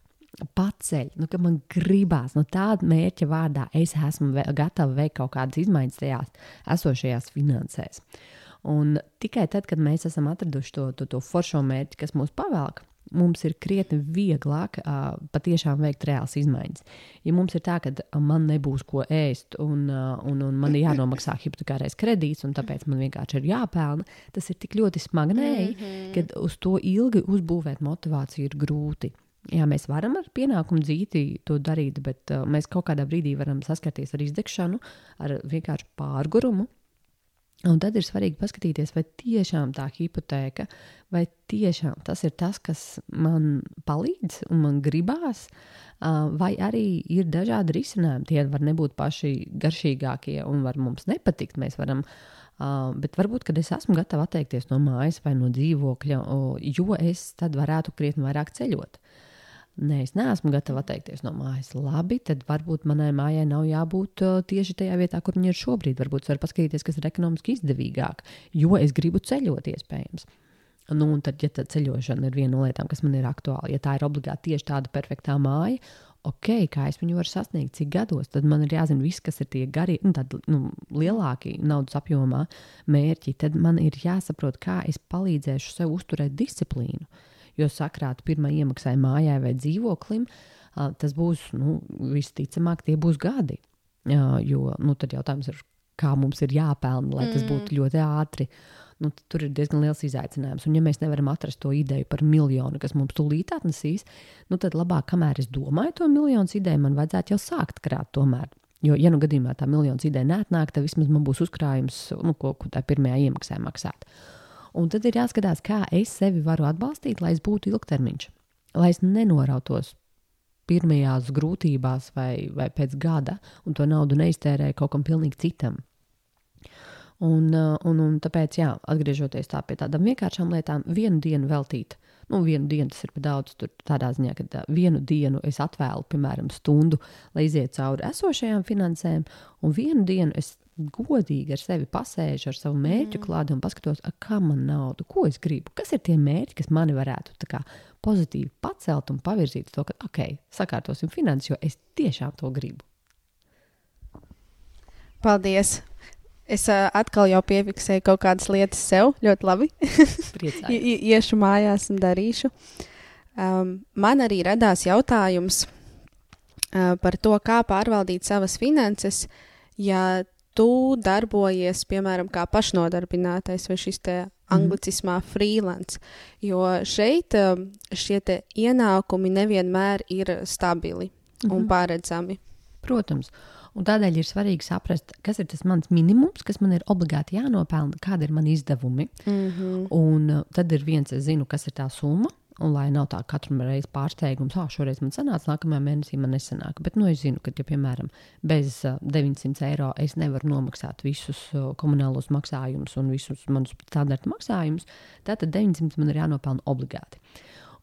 paceļ, nu, ka man gribās no tāda mērķa vārdā, es esmu vē, gatava veikt kaut kādas izmaiņas tajās esošajās finansēs. Un tikai tad, kad mēs esam atraduši to, to, to foršo mērķi, kas mūs pavelk, mums ir krietni vieglāk uh, patiešām veikt reāls izmaiņas. Ja mums ir tā, ka man nebūs ko ēst, un, uh, un, un man ir jānomaksā hipotekārais kredīts, un tāpēc man vienkārši ir jāpelna, tas ir tik ļoti smagnēji, mm -hmm. ka uz to ilgi uzbūvēt motivāciju ir grūti. Jā, mēs varam ar pienākumu dzīti to darīt, bet uh, mēs kaut kādā brīdī varam saskarties ar izdegšanu, ar vienkārši pārgurumu. Un tad ir svarīgi paskatīties, vai tiešām tā hipoteka, vai tiešām tas ir tas, kas man palīdz un man gribās, vai arī ir dažādi risinājumi. Tie var nebūt paši garšīgākie un var mums nepatikt. Mēs varam, bet varbūt, kad es esmu gatava atteikties no mājas vai no dzīvokļa, jo es tad varētu krietni vairāk ceļot. Nē, es neesmu gatava atteikties no mājas. Labi, tad varbūt manai mājai nav jābūt uh, tieši tajā vietā, kur viņa ir šobrīd. Varbūt var paskatīties, kas ir ekonomiski izdevīgāk, jo es gribu ceļot, iespējams. Nu, un tad, ja tā ceļošana ir viena no lietām, kas man ir aktuāla, ja tā ir obligāti tieši tāda perfektā māja, ok, kā es viņu varu sasniegt, cik gados, tad man ir jāzina viss, kas ir tie garie, nu, tādi nu, lielākie naudas apjomā mērķi. Tad man ir jāsaprot, kā es palīdzēšu sev uzturēt disciplīnu. Uh, jo sakrāt pirmā iemaksai mājai vai dzīvoklim, tas būs nu, visticamāk, tie būs gadi. Jo nu, tad jautājums ir, kā mums ir jāpelna, lai tas būtu mm. ļoti ātri. Nu, tur ir diezgan liels izaicinājums. Un, ja mēs nevaram atrast to ideju par miljonu, kas mums tūlīt atnesīs, nu, tad labāk, kamēr es domāju to miljonu ideju, man vajadzētu jau sākt krāt tomēr. Jo, ja nu gadījumā tā miljonu ideja neatnāk, tad vismaz man būs uzkrājums, nu, ko, ko tā pirmajā iemaksā maksāt. Uh, Un tad ir jāskatās, kā es sevi varu atbalstīt, lai es būtu ilgtermiņš, lai es nenorautos pirmajās grūtībās vai, vai pēc gada, un to naudu neiztērēju kaut kam pilnīgi citam. Un, uh, un, un tāpēc, jā, atgriežoties tā pie tādām vienkāršām lietām, vienu dienu veltīt. Nu, vienu dienu tas ir par daudz. Tur tādā ziņā, ka tā, vienu dienu es atvēlu, piemēram, stundu, lai iziet cauri esošajām finansēm, un vienu dienu es godīgi ar sevi pasēžu, ar savu mērķu mm. klāstu un paskatos, kā man naudu, ko es gribu, kas ir tie mērķi, kas mani varētu kā, pozitīvi pacelt un pavirzīt to, ka, ok, sakārtosim finanses, jo es tiešām to gribu. Paldies! Es uh, atkal jau piefiksēju kaut kādas lietas sev, ļoti labi. Iešu mājās un darīšu. Um, man arī radās jautājums uh, par to, kā pārvaldīt savas finanses, ja tu darbojies, piemēram, kā pašnodarbinātais vai šis te mhm. anglicismā freelance, jo šeit um, šie ienākumi nevienmēr ir stabili un mm -hmm. paredzami. Protams. Un tādēļ ir svarīgi saprast, kas ir tas mans minimums, kas man ir obligāti jānopelna, kāda ir mana izdevumi. Mm -hmm. Un uh, tad ir viens, es zinu, kas ir tā summa, Un lai nav tā katru reizi pārsteigums, ah, šoreiz man sanāca, nākamajā mēnesī man nesanāk. Bet, nu, es zinu, ka, ja, piemēram, bez uh, 900 eiro es nevaru nomaksāt visus komunālos maksājumus un visus manus standarta maksājumus, tad 900 man ir jānopelna obligāti.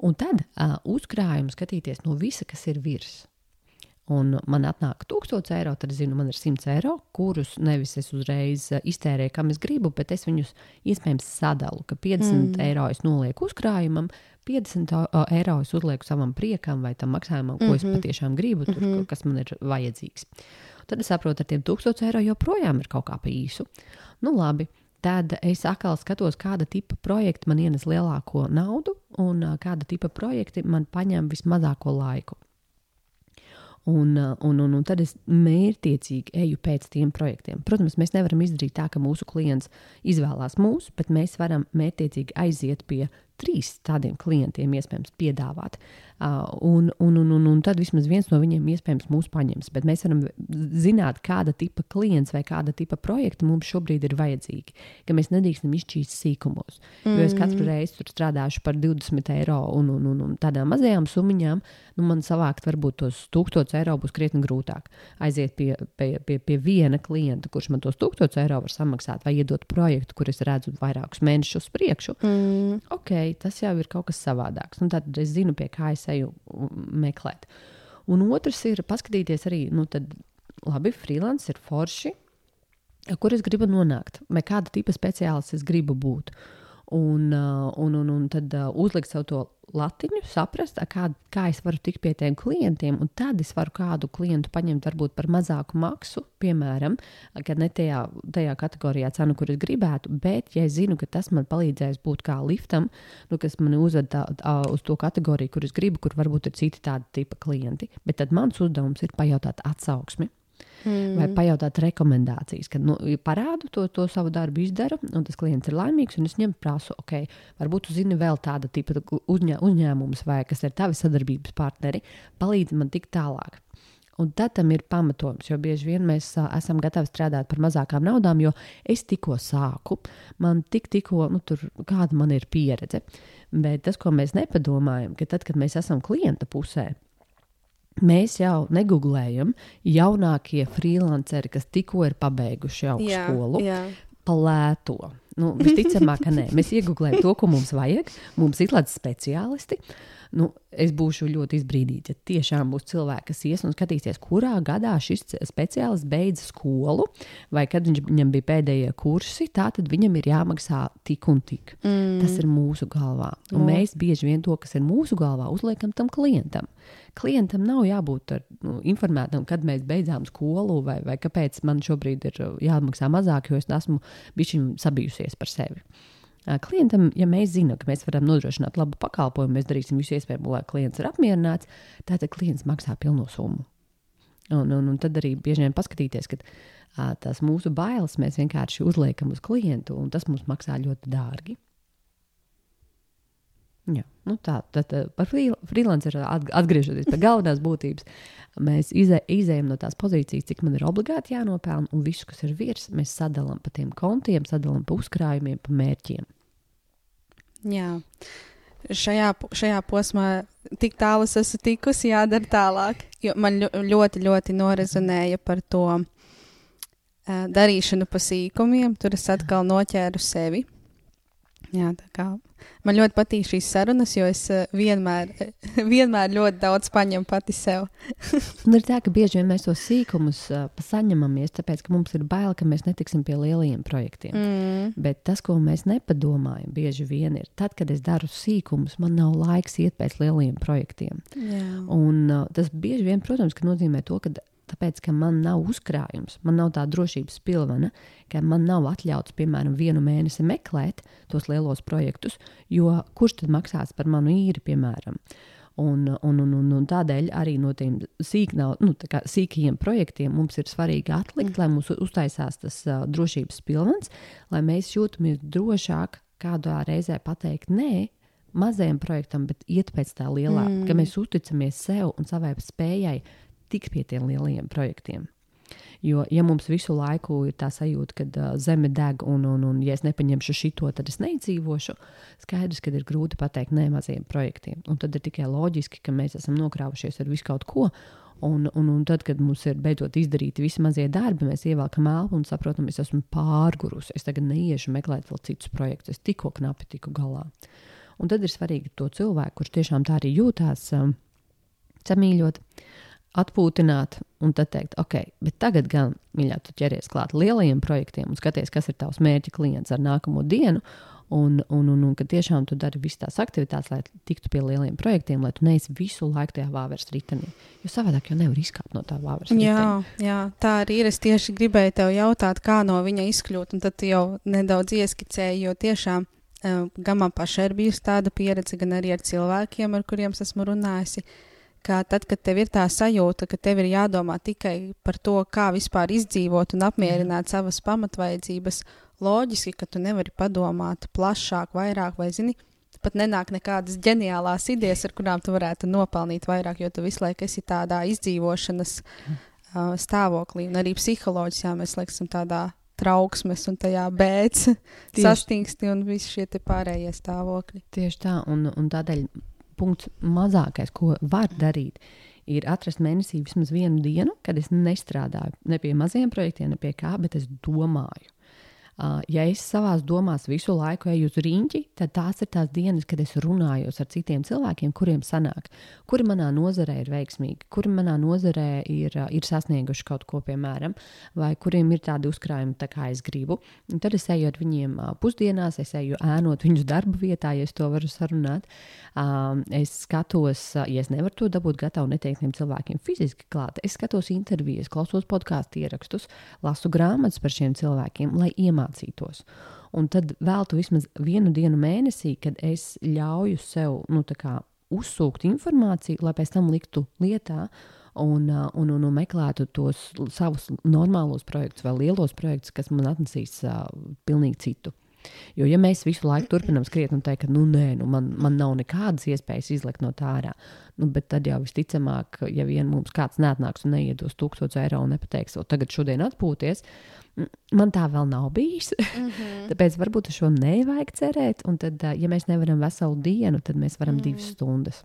Un tad uh, uzkrājumu skatīties no visa, kas ir virs un man atnāk 1000 eiro, tad zinu, man ir 100 eiro, kurus nevis es uzreiz iztērēju, kam es gribu, bet es viņus iespējams sadalu, ka 50 mm. eiro es nolieku uzkrājumam, 50 eiro es uzlieku savam priekam vai tam maksājumam, ko mm -hmm. es mhm. patiešām gribu, tur, mm -hmm. kas man ir vajadzīgs. Tad es saprotu, ar tiem 1000 eiro joprojām ir kaut kā pa īsu. Nu, labi. Tad es atkal skatos, kāda tipa projekta man ienes lielāko naudu, un kāda tipa projekti man paņem vismazāko laiku. Un, uh, un, un, un tad es mērķiecīgi eju pēc tiem projektiem. Protams, mēs nevaram izdarīt tā, ka mūsu klients izvēlās mūs, bet mēs varam mērķiecīgi aiziet pie trīs tādiem klientiem, iespējams, piedāvāt. Uh, un, un, un, un, un tad vismaz viens no viņiem iespējams mūs paņems. Bet mēs varam zināt, kāda tipa klients vai kāda tipa projekta mums šobrīd ir vajadzīgi. Ka mēs nedrīkstam izšķīst sīkumos. Mm. Jo es katru mm. reizi tur strādāšu par 20 eiro un, un, un, un tādām mazajām summiņām. Nu, man savākt varbūt tos 1000 eiro būs krietni grūtāk. Aiziet pie, pie, pie, pie viena klienta, kurš man tos 1000 eiro var samaksāt, vai iedot projektu, kur es redzu vairākus mēnešus priekšu. Mm. Okay, tas jau ir kaut kas savādāks. Nu, tad es zinu, pie kā es eju meklēt. Un otrs ir paskatīties arī, nu, tad labi, freelance ir forši, kur es gribu nonākt, vai kāda tipa speciālists es gribu būt. Uh, un, un, un tad uh, uzlikt sev to latiņu, saprast, kā, kā es varu tikt pie tiem klientiem, un tad es varu kādu klientu paņemt varbūt par mazāku maksu, piemēram, kad ne tajā, tajā kategorijā cenu, kur es gribētu, bet ja es zinu, ka tas man palīdzēs būt kā liftam, nu, kas man uzved uz to kategoriju, kur es gribu, kur varbūt ir citi tādi tipa klienti, bet tad mans uzdevums ir pajautāt atsauksmi. Mm. Vai pajautāt rekomendācijas, kad nu, parādu to, to savu darbu, izdaru, un tas klients ir laimīgs, un es viņam prasu, ok, varbūt tu zini vēl tāda tipa uzņē, uzņēmums, vai kas ir tavi sadarbības partneri, palīdzi man tikt tālāk. Un tad tam ir pamatojums, jo bieži vien mēs a, esam gatavi strādāt par mazākām naudām, jo es tikko sāku, man tik, tikko, nu, tur kāda man ir pieredze. Bet tas, ko mēs nepadomājam, ka tad, kad mēs esam klienta pusē, Mēs jau negooglējam jaunākie freelanceri, kas tikko ir pabeiguši augstskolu, palēto. Nu, visticamāk, ka nē. Mēs iegūlējam to, ko mums vajag. Mums ir tādi speciālisti. Nu, es būšu ļoti izbrīdīts, ja tiešām būs cilvēki, kas ies un skatīsies, kurā gadā šis speciālists beidza skolu, vai kad viņam bija pēdējie kursi, tā tad viņam ir jāmaksā tik un tik. Mm. Tas ir mūsu galvā. Un mm. mēs bieži vien to, kas ir mūsu galvā, uzliekam tam klientam. Klientam nav jābūt ar, nu, informētam, kad mēs beidzām skolu, vai, vai kāpēc man šobrīd ir jāmaksā mazāk, jo es esmu bijusi sabijusies par sevi. Klientam, ja mēs zinām, ka mēs varam nodrošināt labu pakalpojumu, mēs darīsim visu iespējamo, lai klients ir apmierināts, tad klients maksā pilno summu. Un, un, un tad arī bieži vien paskatīties, ka tās mūsu bailes mēs vienkārši uzliekam uz klientu, un tas mums maksā ļoti dārgi. Jā, nu tā tad par freelanceru atgriežoties pie galvenās būtības. Mēs izē, izējām no tās pozīcijas, cik man ir obligāti jānopelna, un visu, kas ir virs, mēs sadalām pa tiem kontiem, sadalām pa uzkrājumiem, pa mērķiem. Jā. Šajā, šajā posmā tik tālu es esmu tikusi, jādara tālāk. Jo man ļoti, ļoti norezonēja par to uh, darīšanu pa sīkumiem. Tur es atkal noķēru sevi. Jā, tā kā man ļoti patīk šīs sarunas, jo es uh, vienmēr, vienmēr ļoti daudz paņemu pati sev. Un ir tā, ka bieži vien mēs tos sīkumus uh, saņemamies, tāpēc, ka mums ir bail, ka mēs netiksim pie lielajiem projektiem. Mm. Bet tas, ko mēs nepadomājam, bieži vien ir tad, kad es daru sīkumus, man nav laiks iet pēc lielajiem projektiem. Jā. Un uh, tas bieži vien, protams, nozīmē to, ka tāpēc, ka man nav uzkrājums, man nav tā drošības pilvena, ka man nav atļauts, piemēram, vienu mēnesi meklēt tos lielos projektus, jo kurš tad maksās par manu īri, piemēram? Un, un, un, un, un tādēļ arī no tiem sīk nav, nu, sīkajiem projektiem mums ir svarīgi atlikt, mm. lai mums uztaisās tas uh, drošības pilvens, lai mēs jūtamies drošāk kādā reizē pateikt nē mazajam projektam, bet iet pēc tā lielā, mm. ka mēs uzticamies sev un savai spējai tikt pie tiem lielajiem projektiem. Jo, ja mums visu laiku ir tā sajūta, ka uh, zeme deg, un, un, un, ja es nepaņemšu šo, tad es neizdzīvošu, skaidrs, ka ir grūti pateikt nē maziem projektiem. Un tad ir tikai loģiski, ka mēs esam nokrāvušies ar visu kaut ko. Un, un, un tad, kad mums ir beidzot izdarīti visi mazie darbi, mēs ievelkam elpu un saprotam, es esmu pārgurusi. Es tagad neiešu meklēt vēl citus projektus. Es tikko knapi tiku galā. Un tad ir svarīgi to cilvēku, kurš tiešām tā arī jūtās, um, samīļot. Uh, atpūtināt un tad teikt, ok, bet tagad gan, mīļā, tu ķeries klāt lielajiem projektiem un skaties, kas ir tavs mērķa klients ar nākamo dienu. Un, un, un, un ka tiešām tu dari visas tās aktivitātes, lai tiktu pie lieliem projektiem, lai tu neesi visu laiku tajā vāveres ritenī. Jo savādāk jau nevar izkāpt no tā vāveres. Jā, jā, tā arī ir. Es tieši gribēju tev jautāt, kā no viņa izkļūt, un tad tu jau nedaudz ieskicēji, jo tiešām um, gan man pašai ir bijusi tāda pieredze, gan arī ar cilvēkiem, ar kuriem esmu runājusi. Uh, ka tad, kad tev ir tā sajūta, ka tev ir jādomā tikai par to, kā vispār izdzīvot un apmierināt Jā. savas pamatvajadzības, loģiski, ka tu nevari padomāt plašāk, vairāk, vai zini, pat nenāk nekādas ģeniālās idejas, ar kurām tu varētu nopelnīt vairāk, jo tu visu laiku esi tādā izdzīvošanas uh, stāvoklī. Un arī psiholoģiski mēs laikam tādā trauksmes un tajā bēdz sastingsti un visi šie pārējie stāvokļi. Tieši tā, un, un tādēļ punkts mazākais, ko var darīt, ir atrast mēnesī vismaz vienu dienu, kad es nestrādāju ne pie maziem projektiem, ne pie kā, bet es domāju. Uh, ja es savā domās visu laiku eju uz rīņķi, tad tās ir tās dienas, kad es runāju ar citiem cilvēkiem, kuriem sanāk, kuri manā nozarē ir veiksmīgi, kuri manā nozarē ir, uh, ir sasnieguši kaut ko, piemēram, vai kuriem ir tādi uzkrājumi, tā kā es gribu. Un tad es eju ar viņiem uh, pusdienās, es eju ēnot viņus darba vietā, ja es to varu sarunāt. Uh, es skatos, ja es nevaru to dabūt gatavu neteiktiem cilvēkiem fiziski klāt, es skatos intervijas, klausos podkāstu ierakstus, lasu grāmatas par šiem cilvēkiem, lai iemācītos mācītos. Un tad veltu vismaz vienu dienu mēnesī, kad es ļauju sev nu, uzsūkt informāciju, lai pēc tam liktu lietā. Un, un, un, un meklētu tos savus normālos projektus, vai lielos projektus, kas man atnesīs uh, pilnīgi citu. Jo, ja mēs visu laiku turpinām skriet un teikt, ka nu, nē, nu, man, man nav nekādas iespējas izlikt no tā ārā, nu, bet tad jau visticamāk, ja vien mums kāds neatnāks un neiedos 1000 eiro un nepateiks, o tagad šodien atpūties, Man tā vēl nav bijis. Mm -hmm. Tāpēc varbūt uz šo nevajag cerēt. Un tad, ja mēs nevaram veselu dienu, tad mēs varam mm. divas stundas.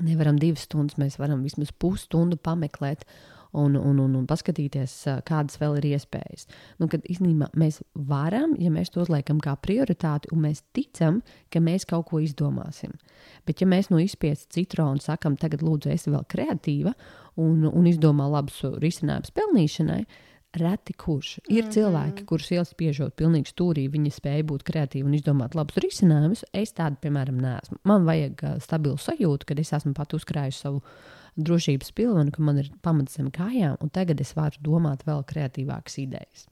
Nevaram divas stundas, mēs varam vismaz pusstundu pameklēt un, un, un, un paskatīties, kādas vēl ir iespējas. Nu, kad īstenībā mēs varam, ja mēs to uzliekam kā prioritāti, un mēs ticam, ka mēs kaut ko izdomāsim. Bet, ja mēs no izspiestas citronu sakam, tagad lūdzu, esi vēl kreatīva un, un izdomā labus risinājumus pelnīšanai, Reti kurš. Ir mm -hmm. cilvēki, kurus iespiežot pilnīgi stūrī, viņi spēja būt kreatīvi un izdomāt labus risinājumus. Es tādu, piemēram, neesmu. Man vajag stabilu sajūtu, kad es esmu pat uzkrājusi savu drošības pilvenu, ka man ir pamats zem kājām, un tagad es varu domāt vēl kreatīvākas idejas.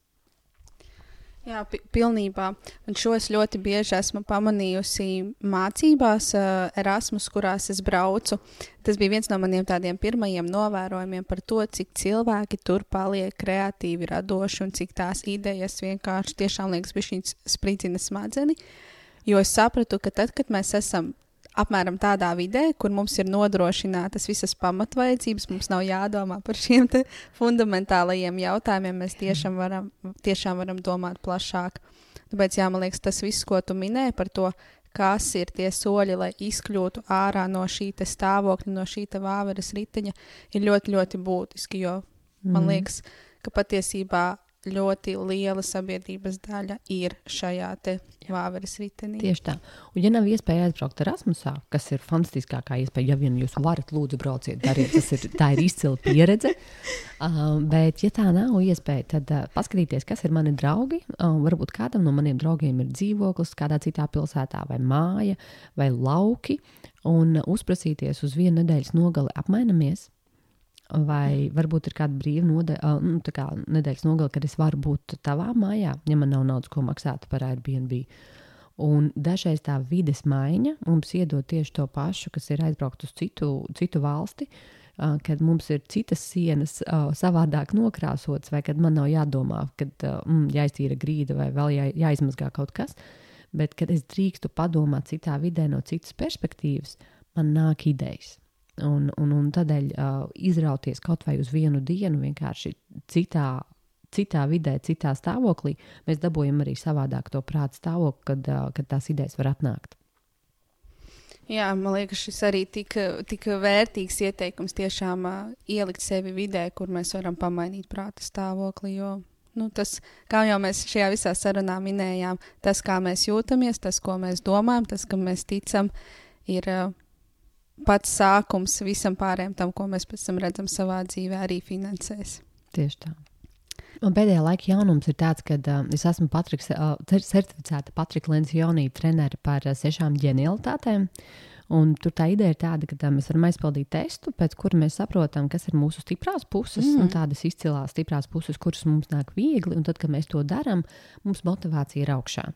Jā, pilnībā. Un šo es ļoti bieži esmu pamanījusi mācībās, uh, Erasmus, kurās es braucu. Tas bija viens no maniem tādiem pirmajiem novērojumiem par to, cik cilvēki tur paliek kreatīvi, radoši un cik tās idejas vienkārši tiešām liekas, viņš spridzina smadzeni. Jo es sapratu, ka tad, kad mēs esam apmēram tādā vidē, kur mums ir nodrošinātas visas pamatvajadzības, mums nav jādomā par šiem fundamentālajiem jautājumiem. Mēs tiešām varam, tiešām varam domāt plašāk. Tāpēc, jā, man liekas, tas viss, ko tu minēji par to, kas ir tie soļi, lai izkļūtu ārā no šī stāvokļa, no šī vāveres riteņa, ir ļoti, ļoti būtiski. Jo man mm. liekas, ka patiesībā ļoti liela sabiedrības daļa ir šajā vāveres ritenī. Tieši tā. Un, ja nav iespēja aizbraukt Erasmusā, kas ir fantastiskākā iespēja, ja vien jūs varat, lūdzu, brauciet, dariet, tas ir, tā ir izcila pieredze. Uh, bet, ja tā nav iespēja, tad uh, paskatieties, kas ir mani draugi. Uh, varbūt kādam no maniem draugiem ir dzīvoklis kādā citā pilsētā, vai māja, vai lauki, un uzprasīties uz vienu nedēļas nogali apmainamies Vai varbūt ir kāda brīva node, nu, kā nedēļas nogale, kad es varu būt tavā mājā, ja man nav naudas, ko maksāt par Airbnb. Un dažreiz tā vides maiņa mums iedod tieši to pašu, kas ir aizbraukt uz citu, citu valsti, kad mums ir citas sienas savādāk nokrāsotas, vai kad man nav jādomā, kad mm, jāiztīra grīda vai vēl jā, jāizmazgā kaut kas. Bet, kad es drīkstu padomāt citā vidē, no citas perspektīvas, man nāk idejas. Un, un, un tādēļ uh, izrauties kaut vai uz vienu dienu, vienkārši citā, citā vidē, citā stāvoklī, mēs dabūjam arī savādāk to prāta stāvokli, kad, uh, kad tās idejas var atnākt. Jā, man liekas, šis arī tik, tik vērtīgs ieteikums tiešām uh, ielikt sevi vidē, kur mēs varam pamainīt prāta stāvokli. Jo nu, tas, kā jau mēs šajā visā sarunā minējām, tas, kā mēs jūtamies, tas, ko mēs domājam, tas, kam mēs ticam, ir uh, pats sākums visam pārējiem tam, ko mēs pēc tam redzam savā dzīvē, arī finansēs. Tieši tā. Un pēdējā laika jaunums ir tāds, ka uh, es esmu Patriks, uh, certificēta Patrika Lensionija trenere par uh, sešām ģenialitātēm. Uh, Un tur tā ideja ir tāda, ka tā, mēs varam aizpildīt testu, pēc kura mēs saprotam, kas ir mūsu stiprās puses, mm. un tādas izcilās stiprās puses, kuras mums nāk viegli. Un tad, kad mēs to darām, mums motivācija ir augšā.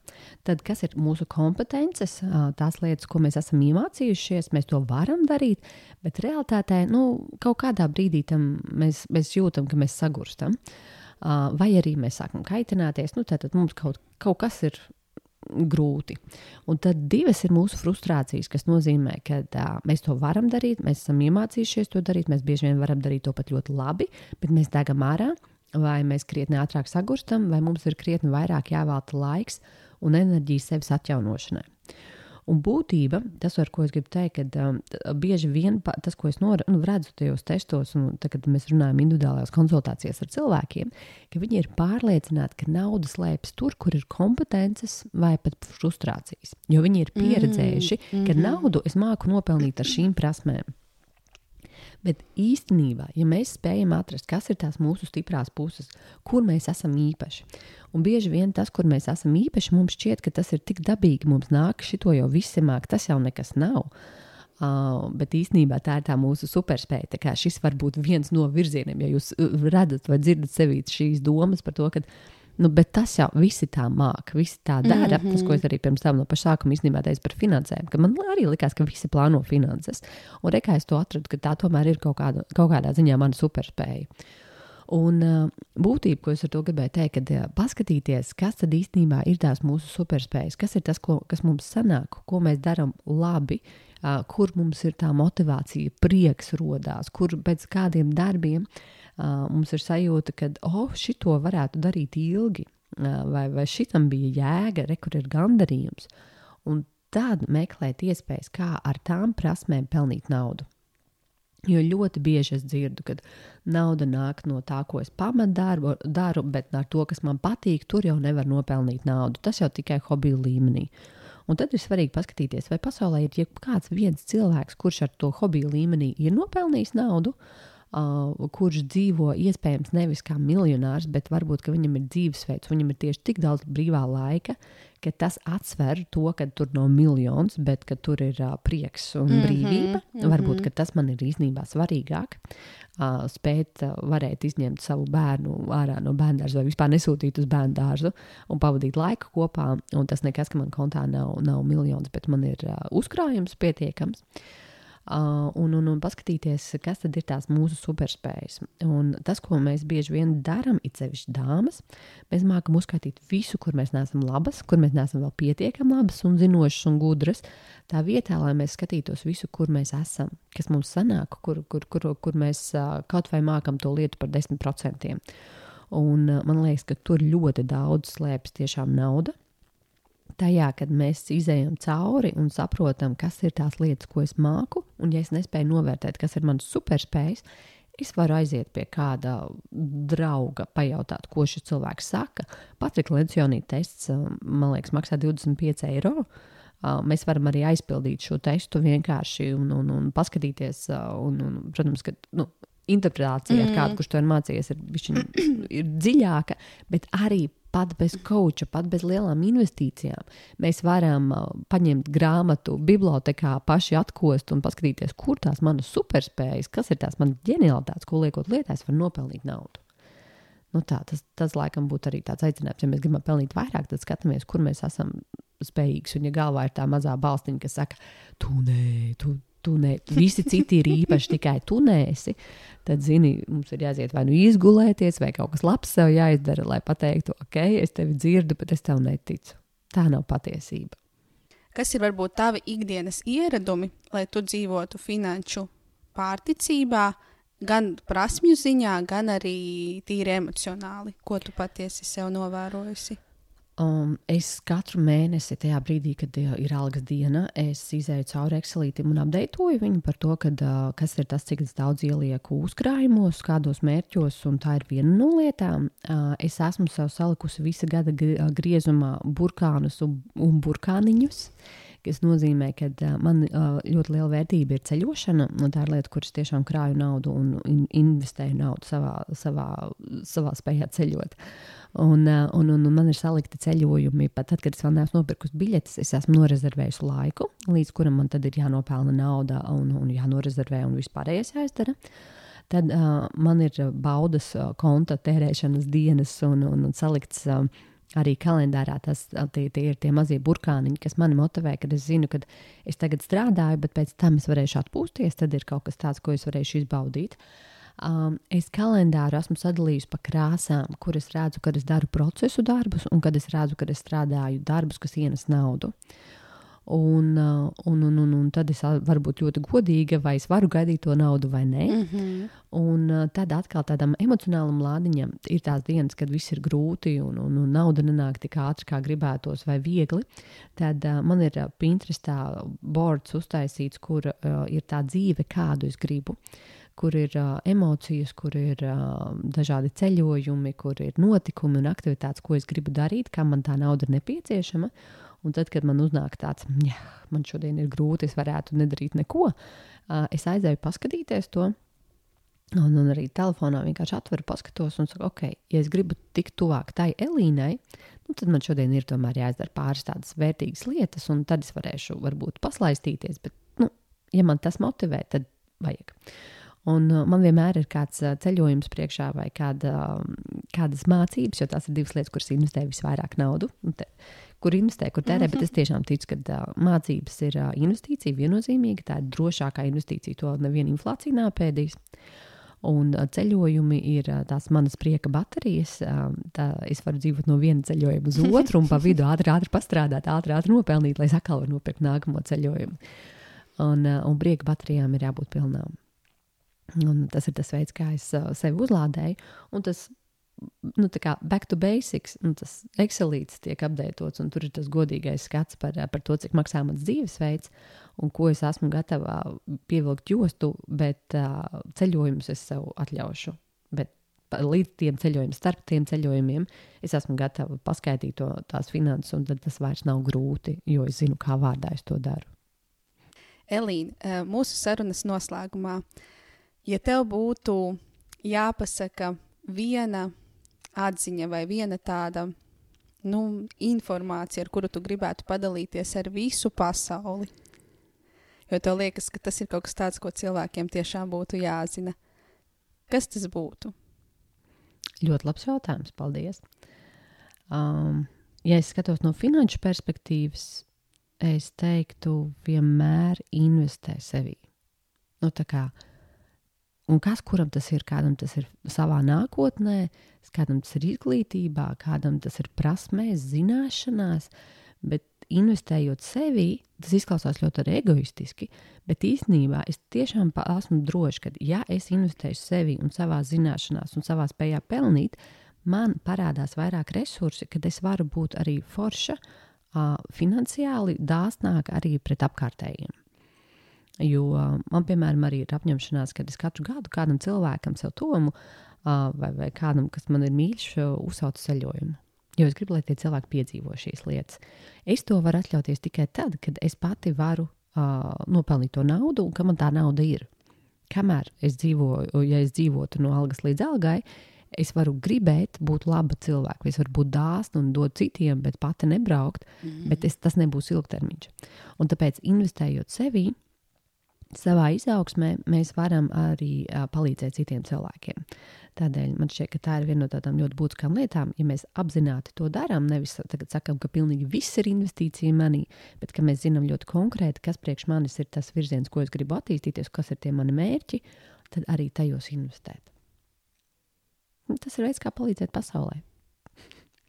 Tad, kas ir mūsu kompetences, tās lietas, ko mēs esam iemācījušies, mēs to varam darīt, bet realtātē nu, kaut kādā brīdī mēs, mēs jūtam, ka mēs sagurstam. Vai arī mēs sākam kaitināties, nu, tad mums kaut, kaut kas ir grūti. Un tad divas ir mūsu frustrācijas, kas nozīmē, ka uh, mēs to varam darīt, mēs esam iemācījušies to darīt, mēs bieži vien varam darīt to pat ļoti labi, bet mēs degam ārā, vai mēs krietni ātrāk sagurstam, vai mums ir krietni vairāk jāvēlta laiks un enerģija sevis atjaunošanai. Un būtība, tas, ar ko es gribu teikt, ka um, bieži vien tas, ko es nor, nu, redzu tajos testos, un tad, kad mēs runājam individuālajās konsultācijās ar cilvēkiem, ka viņi ir pārliecināti, ka nauda slēpjas tur, kur ir kompetences vai pat frustrācijas. Jo viņi ir pieredzējuši, mm -hmm. ka mhm. naudu es māku nopelnīt ar šīm prasmēm. Bet īstenībā, ja mēs spējam atrast, kas ir tās mūsu stiprās puses, kur mēs esam īpaši, Un bieži vien tas, kur mēs esam īpaši, mums šķiet, ka tas ir tik dabīgi, mums nāk, šito jau visi māk, tas jau nekas nav. Uh, bet īstenībā tā ir tā mūsu superspēja. Tā šis var būt viens no virzieniem, ja jūs redzat vai dzirdat sevī šīs domas par to, ka nu, tas jau visi tā māca, visi tā dara. Mm -hmm. Tas, ko es arī pirms tam no paša sākuma īstenībā teicu par finansēm, ka man arī likās, ka visi plāno finanses. Un rekā es to atradu, ka tā tomēr ir kaut, kāda, kaut kādā ziņā mana superspēja. Un būtība, ko es ar to gribēju teikt, kad paskatīties, kas tad īstenībā ir tās mūsu superspējas, kas ir tas, ko, kas mums sanāk, ko mēs darām labi, kur mums ir tā motivācija, prieks rodās, kur pēc kādiem darbiem uh, mums ir sajūta, ka, oh, šito varētu darīt ilgi, uh, vai, vai šitam bija jēga, re, kur ir gandarījums. Un tad meklēt iespējas, kā ar tām prasmēm pelnīt naudu. Jo ļoti bieži es dzirdu, ka nauda nāk no tā, ko es pamatdarbu daru, bet ar to, kas man patīk, tur jau nevar nopelnīt naudu. Tas jau tikai hobiju līmenī. Un tad ir svarīgi paskatīties, vai pasaulē ir kāds viens cilvēks, kurš ar to hobiju līmenī ir nopelnījis naudu, uh, kurš dzīvo iespējams nevis kā miljonārs, bet varbūt viņam ir dzīvesveids, viņam ir tieši tik daudz brīvā laika, ka tas atsver to, ka tur nav miljons, bet ka tur ir uh, prieks un mm -hmm, brīvība. Mm -hmm. Varbūt tas man ir īstenībā svarīgāk. Uh, spēt, uh, varēt izņemt savu bērnu ārā no bērnās, vai vispār nesūtīt uz bērnu dārzu un pavadīt laiku kopā. Un tas nekas, ka man kontā nav, nav miljons, bet man ir uh, uzkrājums pietiekams. Uh, un, un, un paskatīties, kas tad ir tās mūsu superspējas. Un tas, ko mēs bieži vien darām, ir sevišķi dāmas, mēs mākam uzskaitīt visu, kur mēs neesam labas, kur mēs neesam vēl pietiekami labas un zinošas un gudras. Tā vietā, lai mēs skatītos visu, kur mēs esam, kas mums sanāk, kur, kur, kur, kur mēs uh, kaut vai mākam to lietu par 10%. Un, uh, man liekas, ka tur ļoti daudz slēpjas tiešām nauda, tajā, kad mēs izējām cauri un saprotam, kas ir tās lietas, ko es māku, un ja es nespēju novērtēt, kas ir mans superspējas, es varu aiziet pie kāda drauga, pajautāt, ko šis cilvēks saka. Patrika Lencijonīta tests, man liekas, maksā 25 eiro. Mēs varam arī aizpildīt šo testu vienkārši un, un, un paskatīties. Un, un, protams, ka nu, interpretācija, mm. kādu, kurš to ir mācījies, ir, bišķiņ, ir dziļāka, bet arī pat bez koča, pat bez lielām investīcijām. Mēs varam uh, paņemt grāmatu, bibliotekā, paši atkost un paskatīties, kur tās manas superspējas, kas ir tās manas ģenialitātes, ko liekot lietā, es varu nopelnīt naudu. Nu tā, tas, tas laikam būtu arī tāds aicinājums, ja mēs gribam pelnīt vairāk, tad skatāmies, kur mēs esam spējīgi. Un, ja galvā ir tā mazā balstiņa, kas saka, tu nē, tu, tu nē, visi citi ir īpaši, tikai tu nēsi, tad, zini, mums ir jāiziet vai nu izgulēties, vai kaut kas labs sev jāizdara, lai pateiktu, ok, es tevi dzirdu, bet es tev neticu. Tā nav patiesība. Kas ir varbūt tavi ikdienas ieradumi, lai tu dzīvotu finanšu pārticībā, gan prasmju ziņā, gan arī tīri emocionāli, ko tu patiesi sev novērojusi? Um, es katru mēnesi, tajā brīdī, kad uh, ir algas diena, es izēju cauri Excelītam un apdeitoju viņu par to, kad, uh, kas ir tas, cik daudz ielieku uzkrājumos, kādos mērķos, un tā ir viena no lietām. Uh, es esmu sev salikusi visa gada griezumā burkānus un, un burkāniņus. Tas nozīmē, ka man ļoti liela vērtība ir ceļošana. Tā ir lieta, kuras tiešām krāju naudu un in investēju naudu savā, savā, savā spējā ceļot. Un, un, un, un man ir salikti ceļojumi, pat tad, kad es vēl neesmu nopirkusi biļetes, es esmu norezervējusi laiku, līdz kuram man tad ir jānopelna nauda un, un jānorezervē un vispārējais jāizdara. Tad uh, man ir baudas konta tērēšanas dienas un, un, un salikts. Uh, arī kalendārā tas tie, tie ir tie mazie burkāniņi, kas mani motivē, kad es zinu, ka es tagad strādāju, bet pēc tam es varēšu atpūsties. Tad ir kaut kas tāds, ko es varēšu izbaudīt. Um, es kalendāru esmu sadalījusi pa krāsām, kur es redzu, kad es daru procesu darbus, un kad es redzu, kad es strādāju darbus, kas ienes naudu. Uh, un, un, un, un tad es ā- varu būt ļoti godīga, vai es varu gaidīt to naudu vai nē. Mm -hmm. Un uh, tad atkal tādam emocionālam lādiņam ir tās dienas, kad viss ir grūti un, un, un nauda nenāk tik ātri, kā gribētos, vai viegli. Tad uh, man ir uh, Pinterestā boards uztaisīts, kur uh, ir tā dzīve, kādu es gribu. Kur ir uh, emocijas, kur ir uh, dažādi ceļojumi, kur ir notikumi un aktivitātes, ko es gribu darīt, kam man tā nauda ir nepieciešama. Un tad, kad man uznāk tāds, ja man šodien ir grūti, es varētu nedarīt neko, es aizēju paskatīties to. Un, un arī telefonā vienkārši atveru, paskatos un saku, ok, ja es gribu tikt tuvāk tai Elīnai, nu, tad man šodien ir tomēr jāizdara pāris tādas vērtīgas lietas, un tad es varēšu varbūt paslaistīties. Bet, nu, ja man tas motivē, tad vajag. Un man vienmēr ir kāds ceļojums priekšā vai kāda, kādas mācības, jo tās ir divas lietas, kuras investē visvairāk naudu. Te, kur investē, kur tērē, bet es tiešām ticu, ka uh, mācības ir uh, investīcija viennozīmīga. Tā ir drošākā investīcija, to neviena inflācija nepēdīs. Un ceļojumi ir tās manas prieka baterijas. Tā es varu dzīvot no viena ceļojuma uz otru, un pa vidu ātri, ātri pastrādāt, ātri, ātri nopelnīt, lai atkal varu nopirkt nākamo ceļojumu. Un, un prieka baterijām ir jābūt pilnām. Un tas ir tas veids, kā es sevi uzlādēju. Un tas, nu, tā kā back to basics, un tas Excelīts tiek apdeitots, un tur ir tas godīgais skats par, par to, cik maksā mans dzīvesveids, un ko es esmu gatava pievilkt jostu, bet uh, ceļojumus es sev atļaušu. Bet līdz tiem ceļojumiem, starp tiem ceļojumiem, es esmu gatava paskaidrot to, tās finanses, un tas vairs nav grūti, jo es zinu, kā vārdā es to daru. Elīna, mūsu sarunas noslēgumā, ja tev būtu jāpasaka viena atziņa vai viena tāda nu, informācija, ar kuru tu gribētu padalīties ar visu pasauli, jo tev liekas, ka tas ir kaut kas tāds, ko cilvēkiem tiešām būtu jāzina, kas tas būtu? Ļoti labs jautājums. Paldies. Um, ja es skatos no finanšu perspektīvas, es teiktu, vienmēr investē sevī. Nu, tā kā, un kas kuram tas ir? Kādam tas ir savā nākotnē, kādam tas ir izglītībā, kādam tas ir prasmēs, zināšanās. Bet investējot sevī, tas izklausās ļoti arī egoistiski, bet īstenībā es tiešām esmu drošs, ka, ja es investēju sevī un savā zināšanās un savā spējā pelnīt, man parādās vairāk resursi, kad es varu būt arī forša, finansiāli dāsnāka arī pret apkārtējiem. Jo man, piemēram, arī ir apņemšanās, ka es katru gadu kādam cilvēkam sev tomu vai, vai kādam, kas man ir mīļš, uzsaucu ceļojumu. Jo es gribu, lai tie cilvēki piedzīvo šīs lietas. Es to varu atļauties tikai tad, kad es pati varu uh, nopelnīt to naudu, un ka man tā nauda ir. Kamēr es dzīvoju, ja es dzīvotu no algas līdz algai, es varu gribēt būt laba cilvēka. Es varu būt dāsna un dot citiem, bet pati nebraukt, mm -hmm. bet es, tas nebūs ilgtermiņš. Un tāpēc investējot sevī, savā izaugsmē, mēs varam arī uh, palīdzēt citiem cilvēkiem. Tādēļ man šķiet, ka tā ir viena no tādām ļoti būtiskām lietām. Ja mēs apzināti to darām, nevis tagad sakām, ka pilnīgi viss ir investīcija manī, bet ka mēs zinām ļoti konkrēti, kas priekš manis ir tas virziens, ko es gribu attīstīties, kas ir tie mani mērķi, tad arī tajos investēt. Un Tas ir veids, kā palīdzēt pasaulē.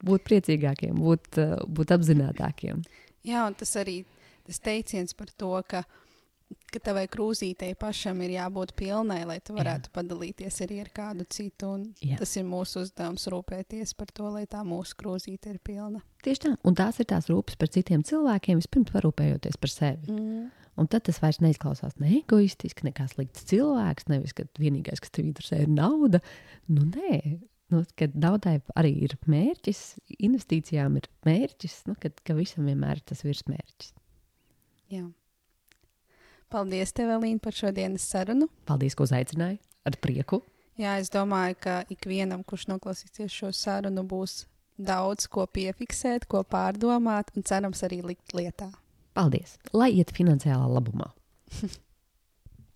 Būt priecīgākiem, būt, uh, būt apzinātākiem. Jā, un tas arī tas teiciens par to, ka, ka tavai krūzītei pašam ir jābūt pilnai, lai tu varētu Jā. padalīties arī ar kādu citu. Tas ir mūsu uzdevums rūpēties par to, lai tā mūsu krūzīte ir pilna. Tieši tā, un tās ir tās rūpes par citiem cilvēkiem, vispirms parūpējoties par sevi. Mm. Un tad tas vairs neizklausās ne egoistiski, ne kā slikts cilvēks, nevis ka vienīgais, kas tev interesē, ir nauda. Nu, nē, nu, kad naudai arī ir mērķis, investīcijām ir mērķis, nu, kad, ka visam vienmēr ir tas virsmērķis. Jā. Paldies, tev, Elīna, par šodienas sarunu. Paldies, ka uzaicināji ar prieku. Jā, es domāju, ka ikvienam, kurš noklausīsies šo sarunu, būs daudz ko piefiksēt, ko pārdomāt un cerams arī likt lietā. Paldies! Lai iet finansiālā labumā!